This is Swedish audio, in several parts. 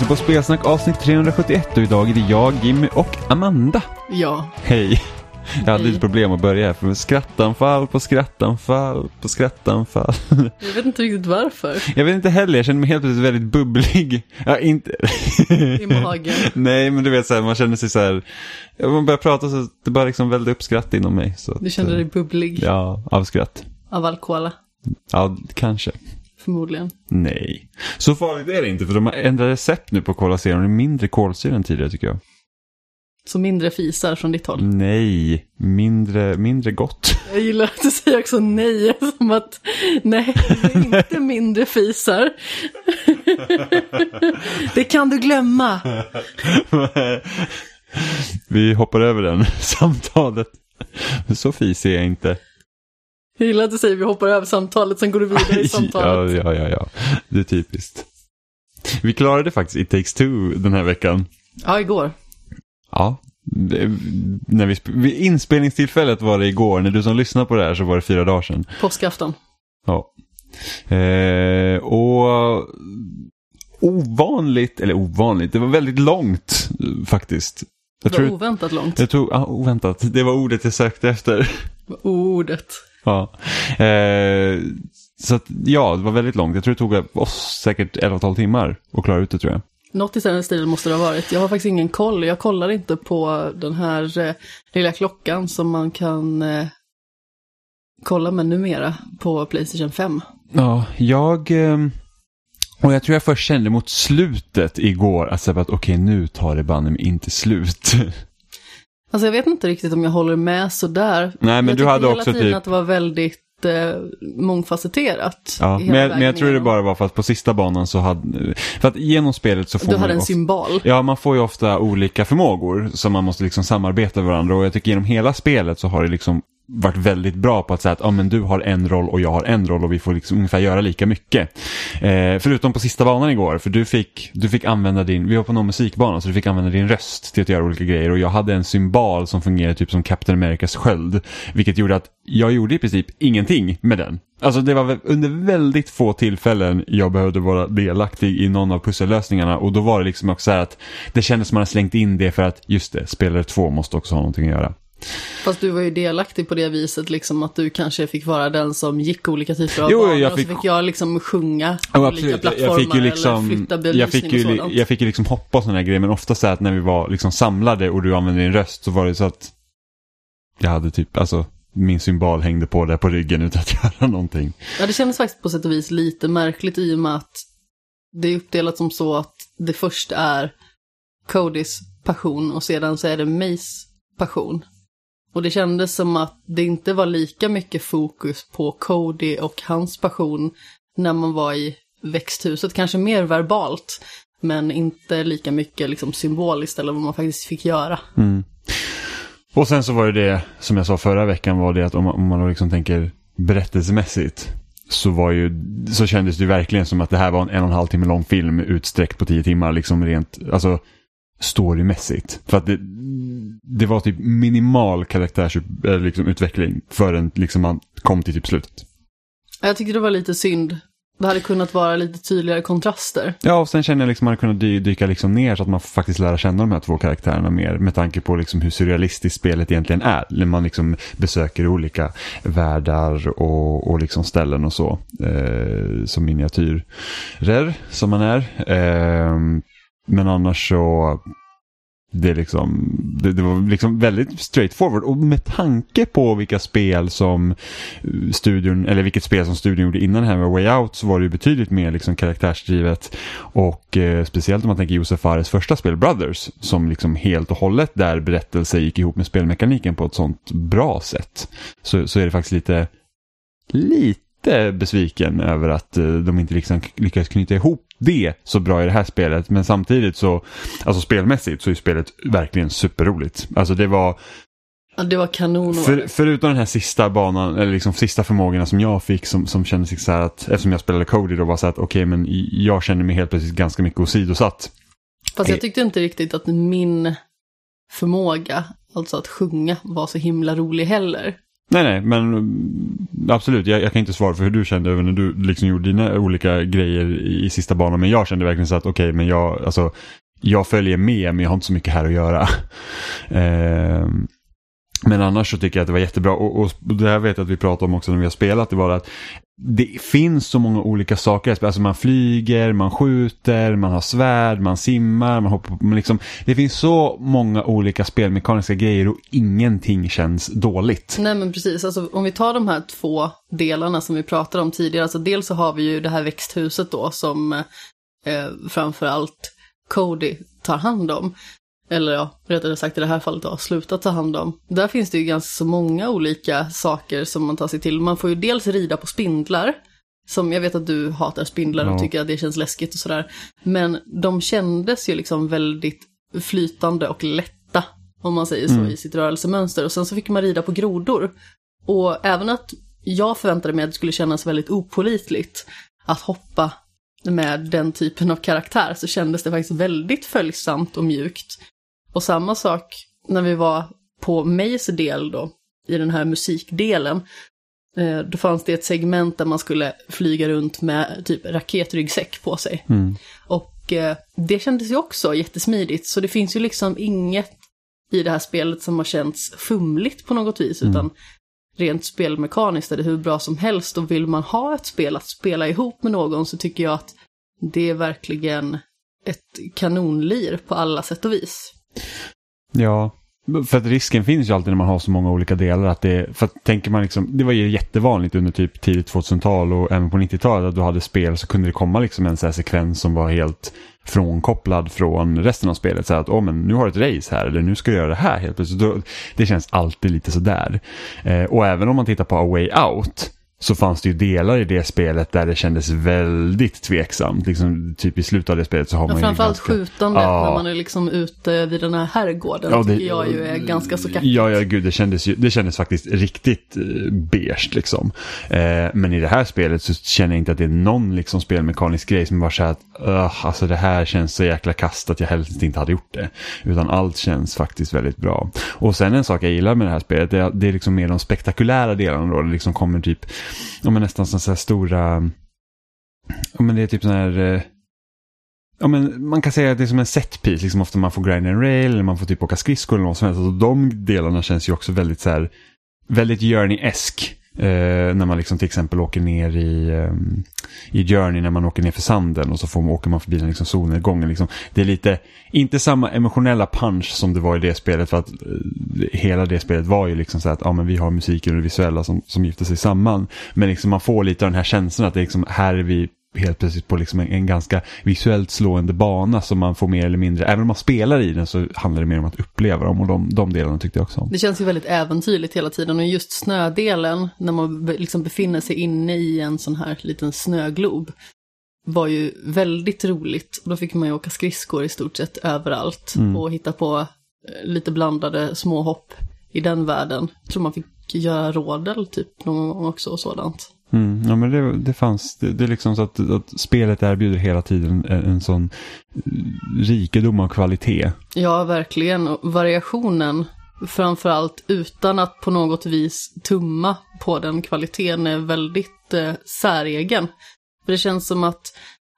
Lyssnar på Spelsnack avsnitt 371 och idag är det jag, Jimmy och Amanda. Ja. Hej! Jag hade lite problem att börja här, för skrattanfall på skrattanfall på skrattanfall. Jag vet inte riktigt varför. Jag vet inte heller, jag känner mig helt plötsligt väldigt bubblig. Ja, inte... I magen. Nej, men du vet så här, man känner sig så här, man börjar prata så det bara liksom väldigt upp skratt inom mig. Så Du kände eh, dig bubblig Ja, av skratt. av alkohol, Ja, kanske. Förmodligen. Nej. Så farligt är det inte, för de har ändrat recept nu på Cola Zero. Det är mindre kolsyra än tidigare tycker jag. Så mindre fisar från ditt håll. Nej, mindre, mindre gott. Jag gillar att du säger också nej, som att nej, det är inte mindre fisar. Det kan du glömma. Vi hoppar över den samtalet. Så fisig är jag inte. Jag gillar att du säger vi hoppar över samtalet, sen går du vidare i Ja, samtalet. ja, ja, ja. Det är typiskt. Vi klarade faktiskt It takes two den här veckan. Ja, igår. Ja. Det, när vi, vid inspelningstillfället var det igår. När du som lyssnar på det här så var det fyra dagar sedan. Påskafton. Ja. Eh, och ovanligt, eller ovanligt, det var väldigt långt faktiskt. Jag Det var tror, oväntat långt. jag tog, ah, oväntat, det var ordet jag sökte efter. Ordet. Ja. Eh, så att, ja, det var väldigt långt. Jag tror det tog oss säkert 11-12 timmar att klara ut det tror jag. Något i den stilen måste det ha varit. Jag har faktiskt ingen koll. Jag kollar inte på den här eh, lilla klockan som man kan eh, kolla med numera på Playstation 5. Ja, jag... ehm, Och jag tror jag först kände mot slutet igår att, att okej, nu tar det banne inte slut. Alltså jag vet inte riktigt om jag håller med sådär. Nej, men jag du hade hela också tiden typ- att det var väldigt eh, mångfacetterat. Ja, men, jag- men jag tror det bara var för att på sista banan så hade... För att genom spelet så får Du man hade ju en ofta, symbol. Ja, man får ju ofta olika förmågor som man måste liksom samarbeta med varandra och jag tycker genom hela spelet så har det liksom varit väldigt bra på att säga att ah, men du har en roll och jag har en roll och vi får liksom ungefär göra lika mycket. Eh, förutom på sista banan igår, för du fick, du fick använda din, vi var på någon musikbana så du fick använda din röst till att göra olika grejer och jag hade en symbol som fungerade typ som Captain Americas sköld. Vilket gjorde att jag gjorde i princip ingenting med den. Alltså det var under väldigt få tillfällen jag behövde vara delaktig i någon av pussellösningarna och då var det liksom också så här att det kändes som man hade slängt in det för att just det, spelare två måste också ha någonting att göra. Fast du var ju delaktig på det viset liksom att du kanske fick vara den som gick olika typer av Jo, banor jag och fick- så fick jag liksom sjunga Ja, olika absolut. Jag- plattformar jag fick ju liksom, eller flytta jag belysning fick ju, och jag fick ju liksom hoppa och sådana här grejer men ofta så att när vi var liksom samlade och du använde din röst så var det så att jag hade typ, alltså min symbol hängde på där på ryggen utan att göra någonting. Ja, det kändes faktiskt på sätt och vis lite märkligt i och med att det är uppdelat som så att det först är Codys passion och sedan så är det Mays passion. Och det kändes som att det inte var lika mycket fokus på Cody och hans passion när man var i växthuset, kanske mer verbalt, men inte lika mycket liksom symboliskt eller vad man faktiskt fick göra. Mm. Och sen så var det det som jag sa förra veckan var det att om man, om man liksom tänker berättelsemässigt så, var ju, så kändes det ju verkligen som att det här var en en och en halv timme lång film utsträckt på tio timmar. Liksom rent, alltså storymässigt. För att det, det var typ minimal karaktärsutveckling liksom, utveckling förrän liksom man kom till typ slutet. Jag tyckte det var lite synd. Det hade kunnat vara lite tydligare kontraster. Ja, och sen känner jag liksom att man hade kunnat dy- dyka liksom ner så att man faktiskt lära känna de här två karaktärerna mer med tanke på liksom hur surrealistiskt spelet egentligen är. När man liksom besöker olika världar och, och liksom ställen och så. Eh, som miniatyrer som man är. Eh, men annars så det, är liksom, det, det var liksom väldigt straightforward. Och med tanke på vilka spel som studion, eller vilket spel som studion gjorde innan det här med Way Out så var det ju betydligt mer liksom karaktärsdrivet. Och eh, speciellt om man tänker Josef Fares första spel Brothers som liksom helt och hållet där berättelse gick ihop med spelmekaniken på ett sånt bra sätt. Så, så är det faktiskt lite lite besviken över att eh, de inte liksom lyckades knyta ihop det så bra i det här spelet. Men samtidigt så, alltså spelmässigt så är spelet verkligen superroligt. Alltså det var, Ja, det var kanon. för, förutom den här sista banan, eller liksom sista förmågorna som jag fick som, som kändes så här att, eftersom jag spelade Cody då var så att okej men jag känner mig helt plötsligt ganska mycket åsidosatt. Fast jag tyckte inte riktigt att min förmåga, alltså att sjunga, var så himla rolig heller. Nej, nej, men mm, absolut. Jag, jag, kan inte svara för hur du kände när du liksom gjorde dina olika grejer i, i sista banan. Men jag kände verkligen så att okej, okay, men jag, alltså, jag följer med men jag har inte så mycket här att göra. eh, men annars så tycker jag att det var jättebra och, och det här vet jag att vi pratade om också när vi har spelat. Det var att det finns så många olika saker. Alltså man flyger, man skjuter, man har svärd, man simmar, man hoppar man liksom, Det finns så många olika spelmekaniska grejer och ingenting känns dåligt. Nej men precis, alltså, om vi tar de här två delarna som vi pratade om tidigare. Alltså, dels så har vi ju det här växthuset då som eh, framförallt Cody tar hand om eller ja, rättare sagt i det här fallet då, slutat ta hand om. Där finns det ju ganska så många olika saker som man tar sig till. Man får ju dels rida på spindlar, som jag vet att du hatar spindlar och ja. tycker att det känns läskigt och sådär. Men de kändes ju liksom väldigt flytande och lätta, om man säger så, mm. i sitt rörelsemönster. Och sen så fick man rida på grodor. Och även att jag förväntade mig att det skulle kännas väldigt opolitligt att hoppa med den typen av karaktär så kändes det faktiskt väldigt följsamt och mjukt. Och samma sak när vi var på Mays del då, i den här musikdelen. Eh, då fanns det ett segment där man skulle flyga runt med typ raketryggsäck på sig. Mm. Och eh, det kändes ju också jättesmidigt, så det finns ju liksom inget i det här spelet som har känts fumligt på något vis, mm. utan rent spelmekaniskt är det hur bra som helst och vill man ha ett spel att spela ihop med någon så tycker jag att det är verkligen ett kanonlir på alla sätt och vis. Ja, för att risken finns ju alltid när man har så många olika delar. Att det, för att tänker man liksom, det var ju jättevanligt under typ tidigt 2000-tal och även på 90-talet att du hade spel så kunde det komma liksom en så sekvens som var helt frånkopplad från resten av spelet. Så att oh, men nu har du ett race här eller nu ska du göra det här helt plötsligt. Det känns alltid lite sådär. Eh, och även om man tittar på A Way Out så fanns det ju delar i det spelet där det kändes väldigt tveksamt. Liksom, typ i slutet av det spelet så har ja, man framförallt ju ganska... skjutandet ja. när man är liksom ute vid den här herrgården ja, det, tycker jag ju är ganska så kackigt. Ja, ja, gud, det kändes, ju, det kändes faktiskt riktigt eh, beige liksom. Eh, men i det här spelet så känner jag inte att det är någon liksom spelmekanisk grej som bara säger att uh, alltså det här känns så jäkla kast att jag helst inte hade gjort det. Utan allt känns faktiskt väldigt bra. Och sen en sak jag gillar med det här spelet, det är, det är liksom mer de spektakulära delarna då. Det liksom kommer typ ja, men nästan sådana här stora, ja, men det är typ sådana här, eh, ja, men man kan säga att det är som en setpiece, liksom ofta man får grind and rail eller man får typ åka skridskor eller något som helst. Alltså, de delarna känns ju också väldigt så här, väldigt journey-esk. Eh, när man liksom till exempel åker ner i, eh, i Journey när man åker ner för sanden och så får man, åker man förbi den liksom solnedgången. Liksom. Det är lite, inte samma emotionella punch som det var i det spelet för att eh, hela det spelet var ju liksom så att ja, men vi har musiken och det visuella som, som gifter sig samman. Men liksom man får lite av den här känslan att det är liksom, här är vi helt plötsligt på liksom en, en, ganska visuellt slående bana som man får mer eller mindre, även om man spelar i den så handlar det mer om att uppleva dem och de, de delarna tyckte jag också om. Det känns ju väldigt äventyrligt hela tiden och just snödelen när man liksom befinner sig inne i en sån här liten snöglob var ju väldigt roligt. Då fick man ju åka skridskor i stort sett överallt mm. och hitta på eh, lite blandade småhopp i den världen. Jag tror man fick göra rådel typ någon gång också och sådant. Mm, ja, men det, det fanns, det, det, är liksom så att, att spelet erbjuder hela tiden en, en sån rikedom av kvalitet. Ja, verkligen. Och variationen, framförallt utan att på något vis tumma på den kvaliteten, är väldigt eh, säregen. För det känns som att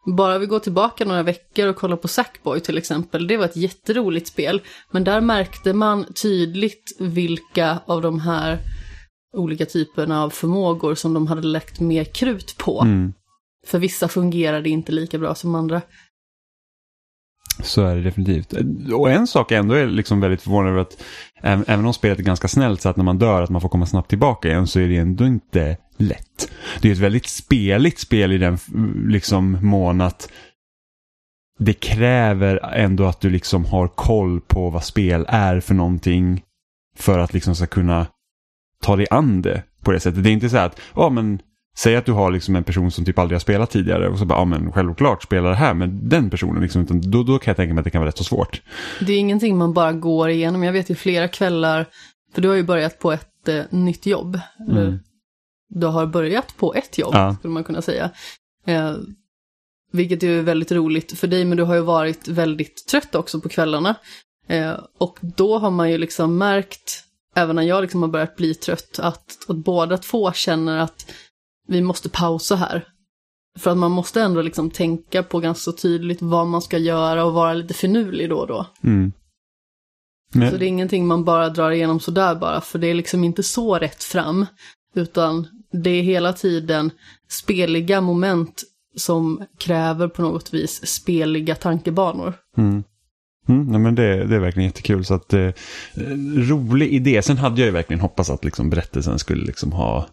bara vi går tillbaka några veckor och kollar på Sackboy till exempel, det var ett jätteroligt spel, men där märkte man tydligt vilka av de här olika typerna av förmågor som de hade lagt mer krut på. Mm. För vissa fungerade inte lika bra som andra. Så är det definitivt. Och en sak jag ändå är liksom väldigt förvånad över att även om spelet är ganska snällt så att när man dör att man får komma snabbt tillbaka igen så är det ändå inte lätt. Det är ett väldigt speligt spel i den liksom mån att det kräver ändå att du liksom har koll på vad spel är för någonting för att liksom ska kunna ta dig an det på det sättet. Det är inte så att, ja men Säg att du har liksom en person som typ aldrig har spelat tidigare och så bara, ja men självklart spela det här med den personen. Liksom, utan då, då kan jag tänka mig att det kan vara rätt så svårt. Det är ingenting man bara går igenom. Jag vet ju flera kvällar, för du har ju börjat på ett eh, nytt jobb. Mm. Du har börjat på ett jobb, ja. skulle man kunna säga. Eh, vilket är väldigt roligt för dig, men du har ju varit väldigt trött också på kvällarna. Eh, och då har man ju liksom märkt även när jag liksom har börjat bli trött, att, att båda två känner att vi måste pausa här. För att man måste ändå liksom tänka på ganska tydligt vad man ska göra och vara lite finurlig då och då. Mm. Men, Så det är ingenting man bara drar igenom sådär bara, för det är liksom inte så rätt fram. Utan det är hela tiden speliga moment som kräver på något vis speliga tankebanor. mm. Mm, nej, men det, det är verkligen jättekul. Så att, eh, rolig idé. Sen hade jag ju verkligen hoppats att liksom, berättelsen skulle liksom, ha,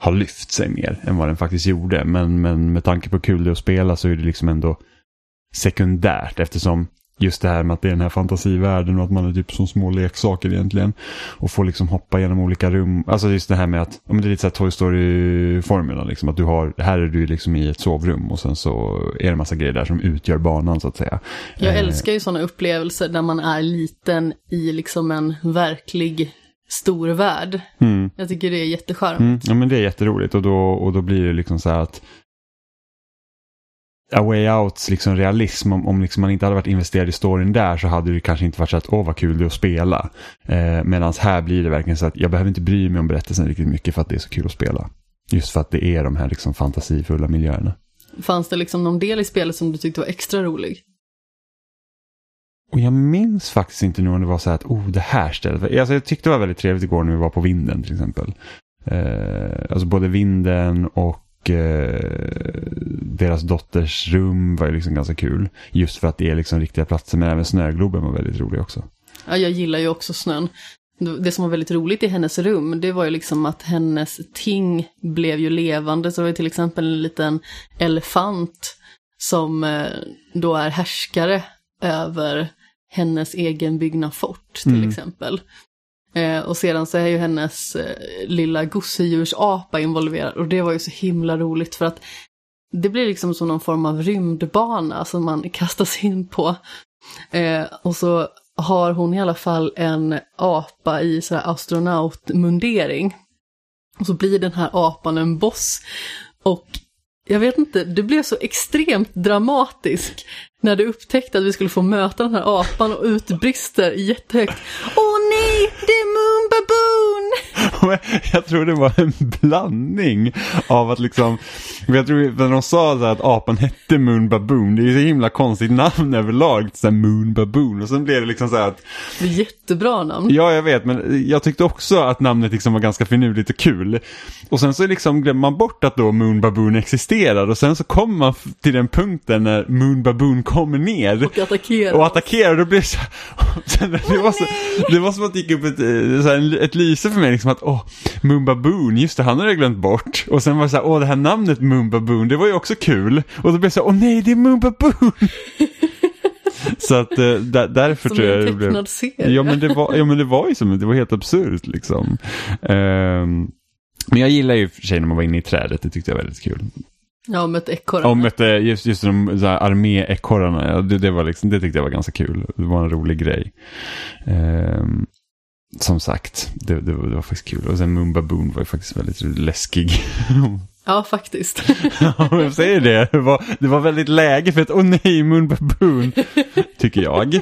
ha lyft sig mer än vad den faktiskt gjorde. Men, men med tanke på hur kul det är att spela så är det liksom ändå sekundärt eftersom just det här med att det är den här fantasivärlden och att man är typ som små leksaker egentligen. Och får liksom hoppa genom olika rum. Alltså just det här med att, ja, men det är lite så här Toy Story-formulan liksom. Att du har, här är du liksom i ett sovrum och sen så är det en massa grejer där som utgör banan så att säga. Jag Eh, älskar ju sådana upplevelser där man är liten i liksom en verklig stor värld. Mm. Jag tycker det är jättecharmigt. Mm, ja men det är jätteroligt och då, och då blir det liksom så här att A Way Outs liksom realism, om, om liksom man inte hade varit investerad i storyn där så hade det kanske inte varit så att åh vad kul det är att spela. Eh, Medan här blir det verkligen så att jag behöver inte bry mig om berättelsen riktigt mycket för att det är så kul att spela. Just för att det är de här liksom fantasifulla miljöerna. Fanns det liksom någon del i spelet som du tyckte var extra rolig? Och jag minns faktiskt inte nu om det var så här att oh det här stället. Alltså jag tyckte det var väldigt trevligt igår när vi var på vinden till exempel. Eh, alltså både vinden och deras dotters rum var ju liksom ganska kul. Just för att det är liksom riktiga platser. Men även snögloben var väldigt rolig också. Ja, jag gillar ju också snön. Det som var väldigt roligt i hennes rum, det var ju liksom att hennes ting blev ju levande. Så det var ju till exempel en liten elefant som eh, då är härskare över hennes egen byggna fort till Mm. exempel. Eh, och sedan så är ju hennes eh, lilla gosedjursapa involverad och det var ju så himla roligt för att det blir liksom som någon form av rymdbana som man kastas in på. Eh, och så har hon i alla fall en apa i så här astronautmundering. Och så blir den här apan en boss. Och jag vet inte, det blev så extremt dramatisk när du upptäckte att vi skulle få möta den här apan och utbrister jättehögt. Åh nej, det är Moon Baboon! Jag tror det var en blandning av att liksom, jag tror när de sa så här att apan hette Moon Baboon, det är ju så himla konstigt namn överlag, så här Moon Baboon. Och sen blev det liksom så här att, Det är jättebra namn. ja jag vet, men jag tyckte också att namnet liksom var ganska finurligt och kul. Och sen så liksom glömmer man bort att då Moon Baboon existerar och sen så kommer man till den punkten när Moon Baboon kommer ner. Och attackera. Och attackerar och då blir det så sen, det, var så, det var som att det gick upp ett, eh, så här, ett lyse för mig, liksom att åh, Moonbaboon, just det, han hade jag glömt bort. Och sen var det så här, åh det här namnet Moonbaboon, det var ju också kul. Och då blev jag så här, åh nej, det är Moonbaboon. så att eh, där, därför Som tror jag det blev... serie. Ja men, det var, ja men det var ju som, det var helt absurt liksom. Ehm, men jag gillar ju och för sig när man var inne i trädet, det tyckte jag var väldigt kul. Ja, med ett ekorre. Och mötte just, just de så här arméekorrarna, ja, det, det, var liksom, det tyckte jag var ganska kul. Det var en rolig grej. Ehm, som sagt, det, det, var, det var faktiskt kul. Och sen Moonbaboon var ju faktiskt väldigt läskig. Ja, faktiskt. ja, jag säger det. Det var, det var väldigt läge för att, åh nej, Moonbaboon, tycker jag.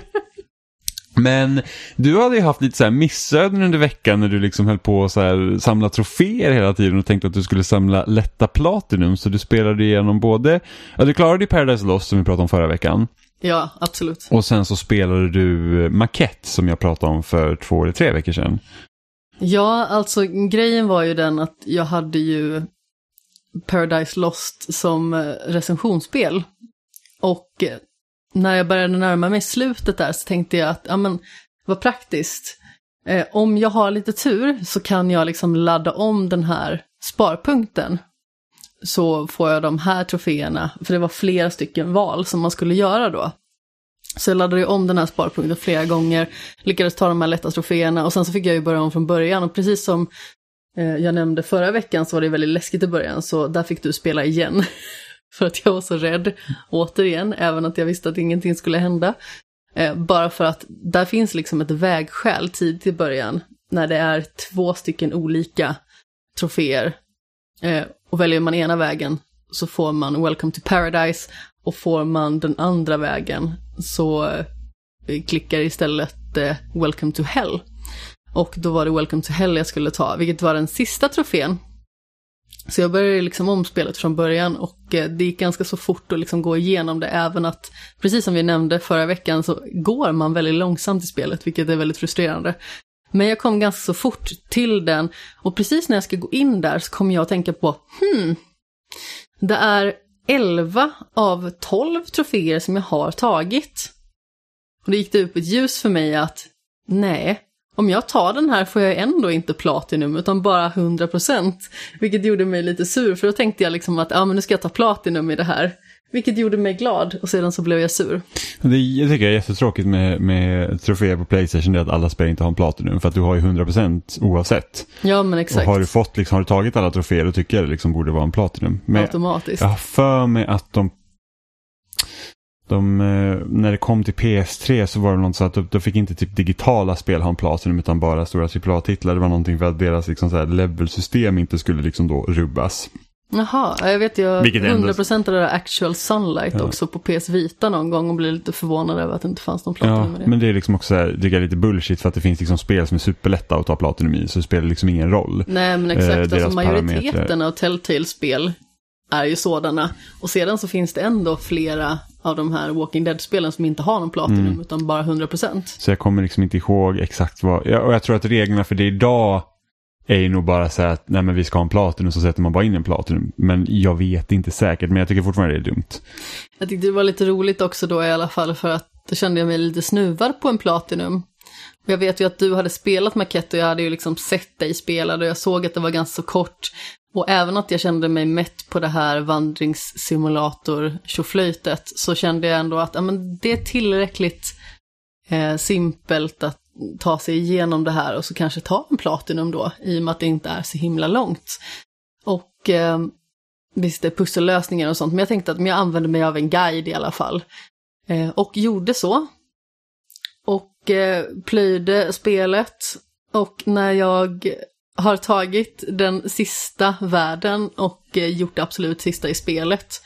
Men du hade ju haft lite så här missöden under veckan när du liksom höll på att så här samla troféer hela tiden och tänkte att du skulle samla lätta Platinum. Så du spelade igenom både, ja du klarade ju Paradise Lost som vi pratade om förra veckan. Ja, absolut. Och sen så spelade du Maquette som jag pratade om för två eller tre veckor sedan. Ja, alltså grejen var ju den att jag hade ju Paradise Lost som eh, recensionsspel. Och eh, när jag började närma mig slutet där så tänkte jag att, ja men, vad praktiskt. Eh, om jag har lite tur så kan jag liksom ladda om den här sparpunkten. Så får jag de här troféerna, för det var flera stycken val som man skulle göra då. Så jag laddade ju om den här sparpunkten flera gånger, lyckades ta de här lätta troféerna och sen så fick jag ju börja om från början och precis som eh, jag nämnde förra veckan så var det väldigt läskigt i början så där fick du spela igen. för att jag var så rädd, återigen, även att jag visste att ingenting skulle hända. Eh, bara för att där finns liksom ett vägskäl tidigt i början när det är två stycken olika troféer. Eh, och väljer man ena vägen så får man Welcome to Paradise och får man den andra vägen så eh, klickar istället eh, Welcome to Hell. Och då var det Welcome to Hell jag skulle ta, vilket var den sista trofén. Så jag började liksom om spelet från början och eh, det gick ganska så fort att liksom gå igenom det, även att, precis som vi nämnde förra veckan, så går man väldigt långsamt i spelet, vilket är väldigt frustrerande. Men jag kom ganska så fort till den och precis när jag ska gå in där så kommer jag att tänka på, hmm, det är 11 av 12 troféer som jag har tagit. Och det gick det upp ett ljus för mig att, nej, om jag tar den här får jag ändå inte Platinum utan bara 100%. Vilket gjorde mig lite sur för då tänkte jag liksom att ja men nu ska jag ta Platinum i det här. Vilket gjorde mig glad och sedan så blev jag sur. Det jag tycker jag är jättetråkigt med, med troféer på Playstation, det är att alla spel inte har en Platinum. För att du har ju 100% oavsett. Ja men exakt. Och har du fått, liksom, har du tagit alla troféer då tycker jag det liksom borde vara en Platinum. Men Automatiskt. jag har för mig att de de, eh, när det kom till PS3 så var det något så att då fick inte typ digitala spel ha en Platinum utan bara stora AAA-titlar. Det var någonting för att deras liksom så här level-system inte skulle liksom då rubbas. Jaha, jag vet jag Vilket ändå- 100% av det där Actual Sunlight Ja. också på PS Vita någon gång och blev lite förvånad över att det inte fanns någon Platinum Ja, med det. men det är liksom också så här, jag är lite bullshit för att det finns liksom spel som är superlätta att ta Platinum i så det spelar liksom ingen roll. Nej men eh, exakt, deras alltså majoriteten parametrar. av Telltale-spel är ju sådana. Och sedan så finns det ändå flera av de här Walking Dead-spelen som inte har någon Platinum Mm. utan bara 100%. Så jag kommer liksom inte ihåg exakt vad, och jag tror att reglerna för det idag är ju nog bara så här att nej men vi ska ha en Platinum så sätter man bara in en Platinum. Men jag vet inte säkert men jag tycker fortfarande det är dumt. Jag tyckte det var lite roligt också då i alla fall för att då kände jag mig lite snuvad på en Platinum. Och jag vet ju att du hade spelat Makette och jag hade ju liksom sett dig spela och jag såg att det var ganska så kort. Och även att jag kände mig mätt på det här vandringssimulator tjoflöjtet så kände jag ändå att ja, men det är tillräckligt eh, simpelt att ta sig igenom det här och så kanske ta en Platinum då i och med att det inte är så himla långt. Och eh, visst, det är pussellösningar och sånt, men jag tänkte att men jag använder mig av en guide i alla fall. Eh, och gjorde så. Och eh, plöjde spelet. Och när jag har tagit den sista världen och eh, gjort det absolut sista i spelet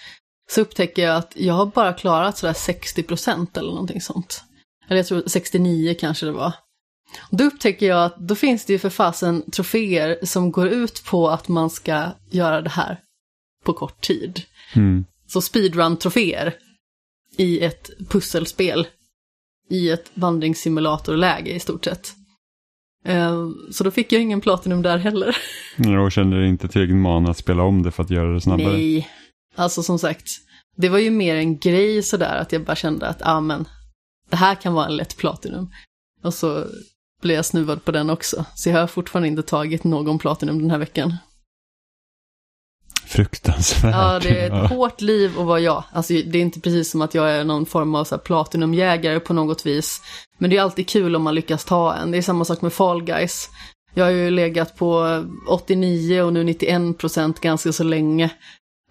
så upptäcker jag att jag har bara klarat sådär 60% eller någonting sånt. Eller jag tror 69 kanske det var. Då upptäcker jag att då finns det ju för fasen troféer som går ut på att man ska göra det här på kort tid. Mm. Så speedrun-troféer i ett pusselspel i ett vandringssimulatorläge i stort sett. Eh, Så då fick jag ingen Platinum där heller. Jag kände inte tillräckligt mana att spela om det för att göra det snabbare. Nej, alltså som sagt, det var ju mer en grej sådär att jag bara kände att, ja men, det här kan vara en lätt Platinum. Och så blev jag snuvad på den också. Så jag har fortfarande inte tagit någon Platinum den här veckan. Fruktansvärt. Ja, det är Ja. ett hårt liv att vara jag. Alltså, det är inte precis som att jag är någon form av så här platinumjägare på något vis. Men det är alltid kul om man lyckas ta en. Det är samma sak med Fall Guys. Jag har ju legat på 89 och nu 91 procent ganska så länge.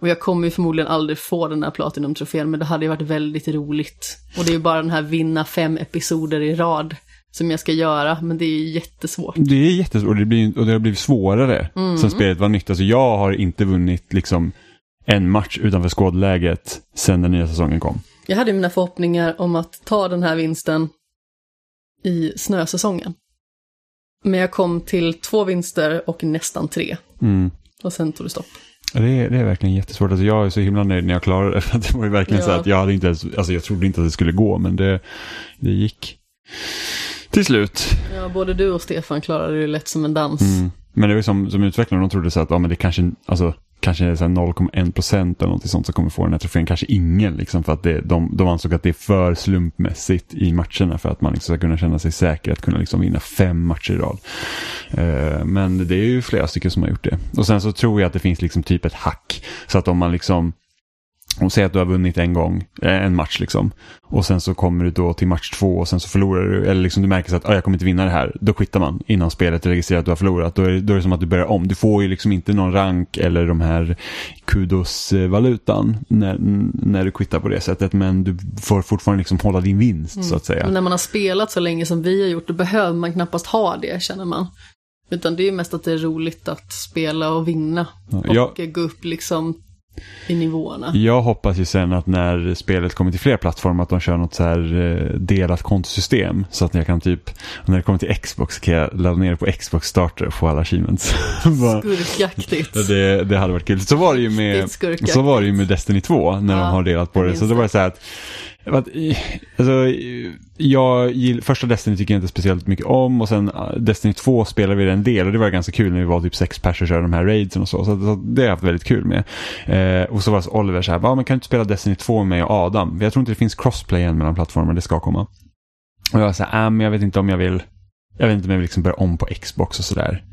Och jag kommer ju förmodligen aldrig få den där Platinum-trofén, men det hade ju varit väldigt roligt. Och det är ju bara den här vinna fem episoder i rad som jag ska göra, men det är jättesvårt. Det är jättesvårt och det, blir, och det har blivit svårare Mm. sen spelet var nytt. Alltså jag har inte vunnit liksom en match utanför skådläget sen den nya säsongen kom. Jag hade mina förhoppningar om att ta den här vinsten i snösäsongen. Men jag kom till två vinster och nästan tre. Mm. Och sen tog det stopp. Det är, det är verkligen jättesvårt. Alltså jag är så himla nöjd när jag klarade det. Det var ju verkligen så Ja. att jag hade inte ens, alltså jag trodde inte att det skulle gå, men det, det gick. Till slut. Ja, både du och Stefan klarade det lätt som en dans. Mm. Men det var ju som, som utvecklare, de trodde så att ja, men det kanske, alltså, kanske är så här 0,1 procent eller något sånt som kommer få den här trofén. Kanske ingen, liksom, för att det, de, de ansåg att det är för slumpmässigt i matcherna för att man liksom ska kunna känna sig säker att kunna liksom vinna fem matcher i rad. Eh, men det är ju flera stycken som har gjort det. Och sen så tror jag att det finns liksom typ ett hack. Så att om man liksom om säger att du har vunnit en gång, eh, en match liksom. Och sen så kommer du då till match två och sen så förlorar du. Eller liksom du märker så att ah, jag kommer inte vinna det här. Då quittar man innan spelet registrerar att du har förlorat. Då är, då är det som att du börjar om. Du får ju liksom inte någon rank eller de här kudos-valutan när, när du quittar på det sättet. Men du får fortfarande liksom hålla din vinst så att säga. Men när man har spelat så länge som vi har gjort, då behöver man knappast ha det, känner man. Utan det är ju mest att det är roligt att spela och vinna. Ja, Och jag- gå upp liksom i nivåerna. Jag hoppas ju sen att när spelet kommer till fler plattformar att de kör något så här eh, delat kontosystem. Så att jag kan typ, när det kommer till Xbox kan jag ladda ner det på Xbox Starter och få alla achievements. Skurkaktigt. det, det hade varit kul. Så var det ju med, så var det ju med Destiny 2 när Ja, de har delat på det. Så det var så här att, Eh, alltså, jag gill, första Destiny tycker jag inte speciellt mycket om och sen eh, Destiny 2 spelade vi en del och det var ganska kul när vi var typ sex personer och körde de här raidsen och så. Så, så det har jag haft väldigt kul med. Eh, och så var det Oliver så här, ah, men kan du inte spela Destiny 2 med mig och Adam? Jag tror inte det finns crossplay än mellan plattformar, det ska komma. Och jag var så här, äh, men jag vet inte om jag vill, jag vet inte om jag vill liksom börja om på Xbox och sådär.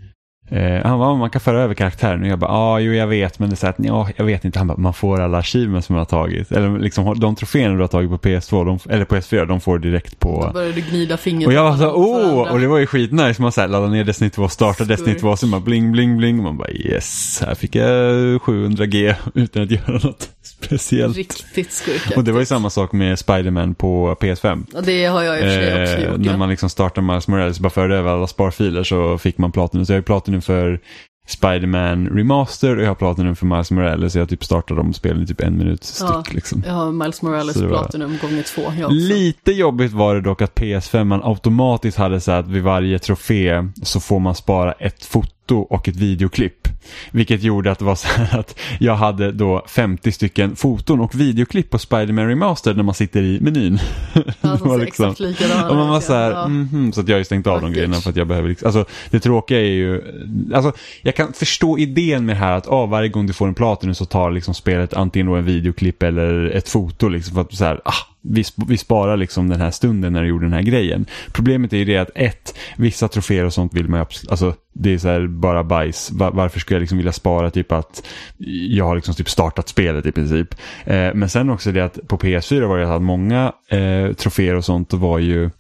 Eh, han bara, man kan föra över karaktären och jag bara, ah, jo jag vet, men det är så här att, ja, jag vet inte. Han bara, man får alla achievements som man har tagit. Eller liksom de troféerna du har tagit på PS2, de, eller på PS4, de får direkt Då på... började du gnida fingret. Och jag var så, åh, och det var ju skitnice. Man så här, laddade ner Destiny 2, startade Destiny 2, så man bling, bling, bling. Man bara, yes, här fick jag 700G utan att göra något speciellt. Riktigt skurkaktigt. Och det var ju samma sak med Spider-Man på PS5. Ja, det har jag i och för sig också Eh, gjort. när ja. man liksom startar Miles Morales bara förde över alla sparfiler så fick man Platinum. Så jag har Platinum för Spider-Man Remaster och jag har Platinum för Miles Morales. Så jag typ startade de spelen i typ en minut styck. Ja. Liksom. Jag har Miles Morales var- Platinum gånger två. Lite jobbigt var det dock att PS5 man automatiskt hade så att vid varje trofé så får man spara ett foto och ett videoklipp. Vilket gjorde att det var så här att jag hade då 50 stycken foton och videoklipp på Spider-Man Remastered när man sitter i menyn. Ja, Det var liksom- exakt likadana Och man var så här, ja. mhm, så att jag har ju stängt av de grejerna för att jag behöver liksom, alltså det tråkiga är ju, alltså jag kan förstå idén med det här att ah, varje gång du får en Platinum så tar liksom spelet antingen då en videoklipp eller ett foto liksom för att så här, ah, vi, sp- vi sparar liksom den här stunden när du gjorde den här grejen. Problemet är ju det att ett, vissa troféer och sånt vill man ju alltså det är så här bara bajs. Var, varför skulle jag liksom vilja spara typ att jag har liksom typ startat spelet i princip. Eh, men sen också det att på PS4 var det att många eh, troféer och sånt var ju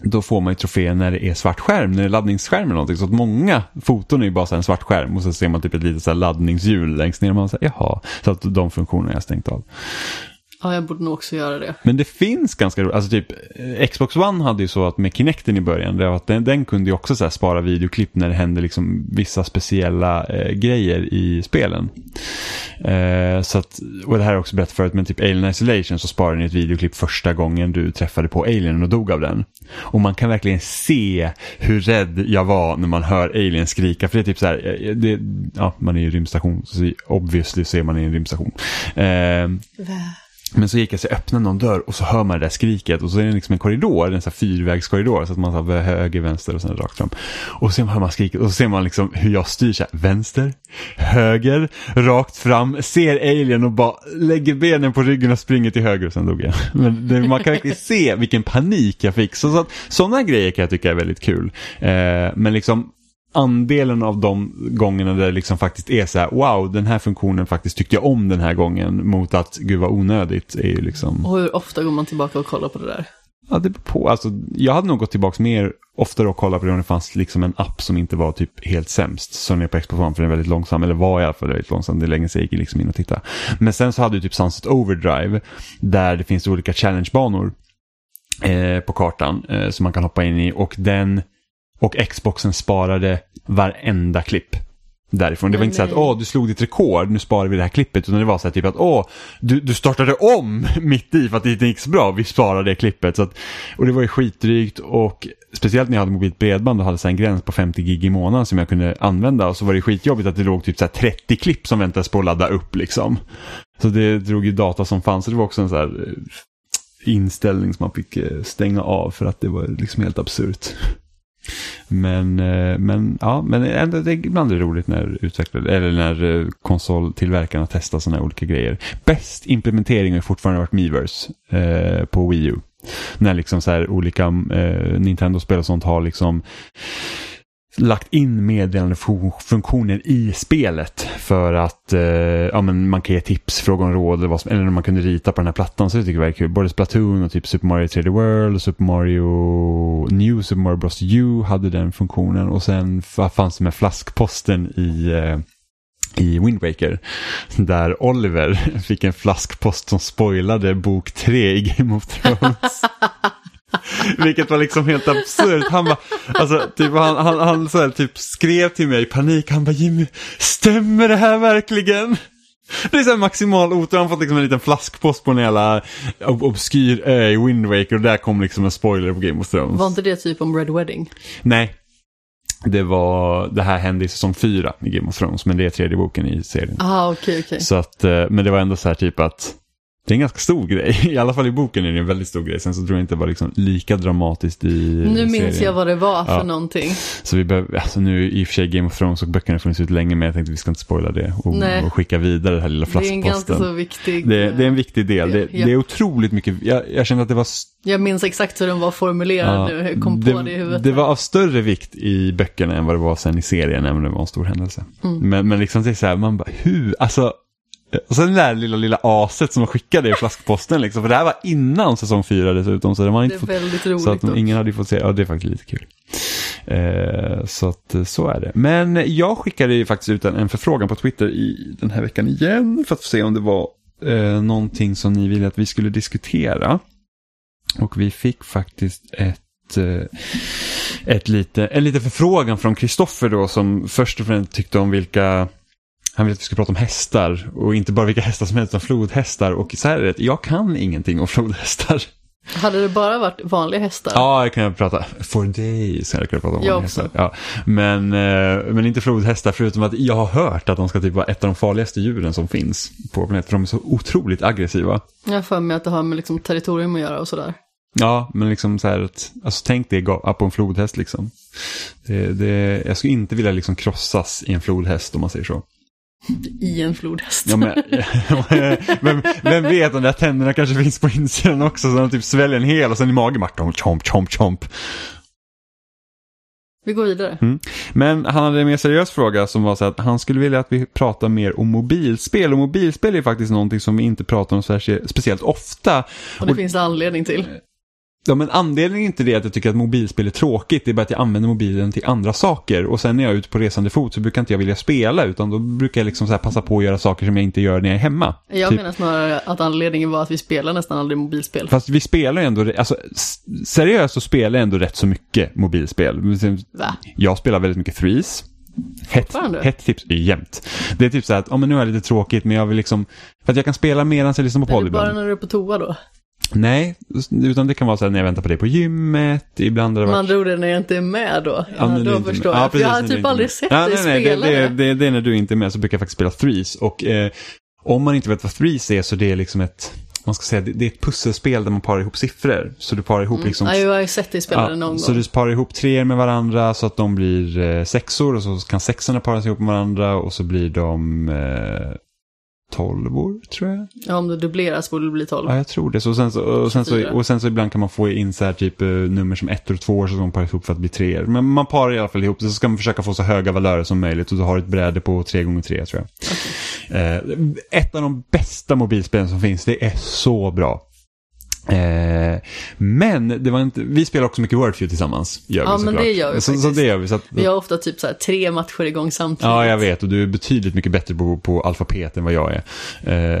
då får man ju troféer när det är svart skärm, när det är laddningsskärm eller någonting. Så att många foton är ju bara så en svart skärm och så ser man typ ett litet så här laddningshjul längst ner. Och man säger jaha, så att de funktionerna har jag stängt av. Ja, jag borde nog också göra det. Men det finns ganska roligt, alltså typ eh, Xbox One hade ju så att med Kinecten i början, det att den, den kunde ju också så här spara videoklipp när det hände liksom vissa speciella eh, grejer i spelen. Eh, så att, och det här är också berättat förut, men typ Alien Isolation så sparade ni ett videoklipp första gången du träffade på Alien och dog av den. Och man kan verkligen se hur rädd jag var när man hör Alien skrika, för det är typ så här, eh, det, ja, man är i en rymdstation, så obviously så är man i en rymdstation. Eh, men så gick jag så öppnade någon dörr och så hör man det där skriket och så är det liksom en korridor, en sån här fyrvägskorridor så att man har höger, vänster och sen rakt fram. Och så hör man skriket och så ser man liksom hur jag styr så här, vänster, höger, rakt fram, ser alien och bara lägger benen på ryggen och springer till höger och sen dog jag. Men det, man kan verkligen se vilken panik jag fick. Så, så att, sådana grejer kan jag tycka är väldigt kul. Eh, men liksom andelen av de gångerna där det liksom faktiskt är så här, wow, den här funktionen faktiskt tyckte jag om den här gången mot att gud vad onödigt är ju liksom, Och hur ofta går man tillbaka och kollar på det där? ja det beror på, alltså jag hade nog gått tillbaka mer oftare och kollat på det om det fanns liksom en app som inte var typ helt sämst, som är på One för den är väldigt långsam, eller var i alla fall väldigt långsam, det är länge sedan jag gick liksom in och titta. Men sen så hade du typ Sunset Overdrive, där det finns olika challengebanor eh, på kartan eh, som man kan hoppa in i och den och Xboxen sparade varenda klipp därifrån. Det var Nej, inte så att åh, du slog ditt rekord, nu sparar vi det här klippet. Utan det var så här typ att åh, du, du startade om mitt i för att det inte gick så bra. Vi sparar det klippet. Så att, och det var ju skitdrygt och speciellt när jag hade mobilt bredband och hade så en gräns på 50 gig i månaden som jag kunde använda. Och så var det skitjobbigt att det låg typ så här 30 klipp som väntades på att ladda upp liksom. Så det drog ju data som fanns. Så det var också en så här eh, inställning som man fick eh, stänga av för att det var liksom helt absurt. Men, eh, men, ja, men ändå, det är ibland är det roligt när utvecklare, eller när eh, konsoltillverkarna testar sådana här olika grejer. Bäst implementering har fortfarande varit Miiverse eh, på Wii U. När liksom så här olika eh, Nintendo-spel och sånt har liksom lagt in meddelandefunktioner i spelet för att eh, ja, men man kan ge tips, fråga om råd eller, vad som, eller när man kunde rita på den här plattan. Så det tycker jag var kul. Både Splatoon och typ Super Mario 3D World och Super Mario New Super Mario Bros U hade den funktionen och sen fanns det med flaskposten i eh, i Wind Waker. Där Oliver fick en flaskpost som spoilade bok 3 i Game of Thrones. Vilket var liksom helt absurt. Han bara, alltså, typ, han, han, han så här, typ skrev till mig i panik. Han bara, Jimmy, stämmer det här verkligen? Det är så här maximal otur, han har fått liksom en liten flaskpost på en jävla ob obskyr ö i Wind Waker och där kom liksom en spoiler på Game of Thrones. Var inte det typ om Red Wedding? Nej. Det var, det här hände i säsong fyra i Game of Thrones, men det är tredje boken i serien. Ah, okej, okej. Så att, eh, men det var ändå så här typ att det är en ganska stor grej. I alla fall i boken är det en väldigt stor grej. Sen så tror jag inte det var liksom lika dramatiskt i Nu minns serien. jag vad det var för Ja. någonting. Så vi behöver, alltså nu i och för sig Game of Thrones och böckerna funnits ut länge men jag tänkte vi ska inte spoila det och, och skicka vidare det här lilla Det är en ganska flaskposten. så viktig... Det, det är en viktig del. Det, Ja. det är otroligt mycket, jag, jag känner att det var Jag minns exakt hur den var formulerad Ja, nu, jag kom på det i huvudet. det var av större vikt i böckerna än vad det var sen i serien, även om det var en stor händelse. Mm. Men, men liksom det är så här, man bara, hur, alltså, och sen det där lilla, lilla aset som skickade i flaskposten liksom, för det här var innan säsong fyra dessutom, så Det inte är fått, väldigt roligt. så att de, ingen hade fått se, ja det är faktiskt lite kul. Eh, så att eh, så är det. Men jag skickade ju faktiskt ut en, en förfrågan på Twitter i den här veckan igen, för att se om det var eh, någonting som ni ville att vi skulle diskutera. Och vi fick faktiskt ett, eh, ett lite, en liten förfrågan från Kristoffer då som först och främst tyckte om vilka han ville att vi skulle prata om hästar och inte bara vilka hästar som helst utan flodhästar och så här är det, jag kan ingenting om flodhästar. Hade det bara varit vanliga hästar? Ja, jag kan prata, for days kan jag prata om Jag hästar. Ja. Men, eh, men inte flodhästar förutom att jag har hört att de ska typ vara ett av de farligaste djuren som finns på planeten för de är så otroligt aggressiva. Jag har för mig att det har med liksom territorium att göra och sådär. Ja, men liksom så här att, alltså tänk det ga- på en flodhäst liksom. Det, det, jag skulle inte vilja liksom krossas i en flodhäst om man säger så. I en flodhäst. Ja, men, vem, vem vet, de där tänderna kanske finns på insidan också, så de typ sväljer en hel och sen i magen bara chomp, chomp, chomp. Vi går vidare. Men han hade en mer seriös fråga som var så att han skulle vilja att vi pratar mer om mobilspel. Och mobilspel är faktiskt någonting som vi inte pratar om speciellt ofta. Och det Och- finns det anledning till. Ja, men anledningen är inte det att jag tycker att mobilspel är tråkigt, det är bara att jag använder mobilen till andra saker. Och sen när jag är ute på resande fot så brukar inte jag vilja spela, utan då brukar jag liksom så passa på att göra saker som jag inte gör när jag är hemma. Jag Typ- menar snarare att anledningen var att vi spelar nästan aldrig mobilspel. Fast vi spelar ju ändå, alltså seriöst så spelar jag ändå rätt så mycket mobilspel. Va? Jag spelar väldigt mycket threes. Hett, hett tips är jämt. Det är typ så här att, ja men nu är det lite tråkigt men jag vill liksom, för att jag kan spela medan jag lyssnar på Är podd det bara när du är på toa då? Nej, utan det kan vara så här när jag väntar på dig på gymmet, ibland har det varit... andra ord är när jag inte är med då. Ja, du då förstår jag. Ja, För jag precis, har typ aldrig sett ja, dig nej, nej, spela det, det, det. det, det är när du inte är med så brukar jag faktiskt spela threes. Och eh, om man inte vet vad threes är så det är liksom ett, man ska säga, det, det är ett pusselspel där man parar ihop siffror. Så du parar ihop liksom... Ja, jag har ju sett dig spela det någon så gång. du parar ihop treor med varandra så att de blir eh, sexor och så kan sexorna paras ihop med varandra och så blir de eh, tolvor tror jag. Ja, om det dubbleras borde det bli 12. Ja, jag tror det. Så sen så, och, sen så, 24. och sen så ibland kan man få in så här typ eh, nummer som ett och två så ska man para ihop för att bli treor. Men man parar i alla fall ihop det så ska man försöka få så höga valörer som möjligt och du har ett bräde på tre gånger tre tror jag. Eh, ett av de bästa mobilspelen som finns, det är så bra. Eh, men det var inte, vi spelar också mycket Wordfeud tillsammans. Gör vi Ja, men det gör vi så, så det gör vi. Så att, Vi har ofta typ så här tre matcher igång samtidigt. ja, jag vet och du är betydligt mycket bättre på, på alfabet än vad jag är.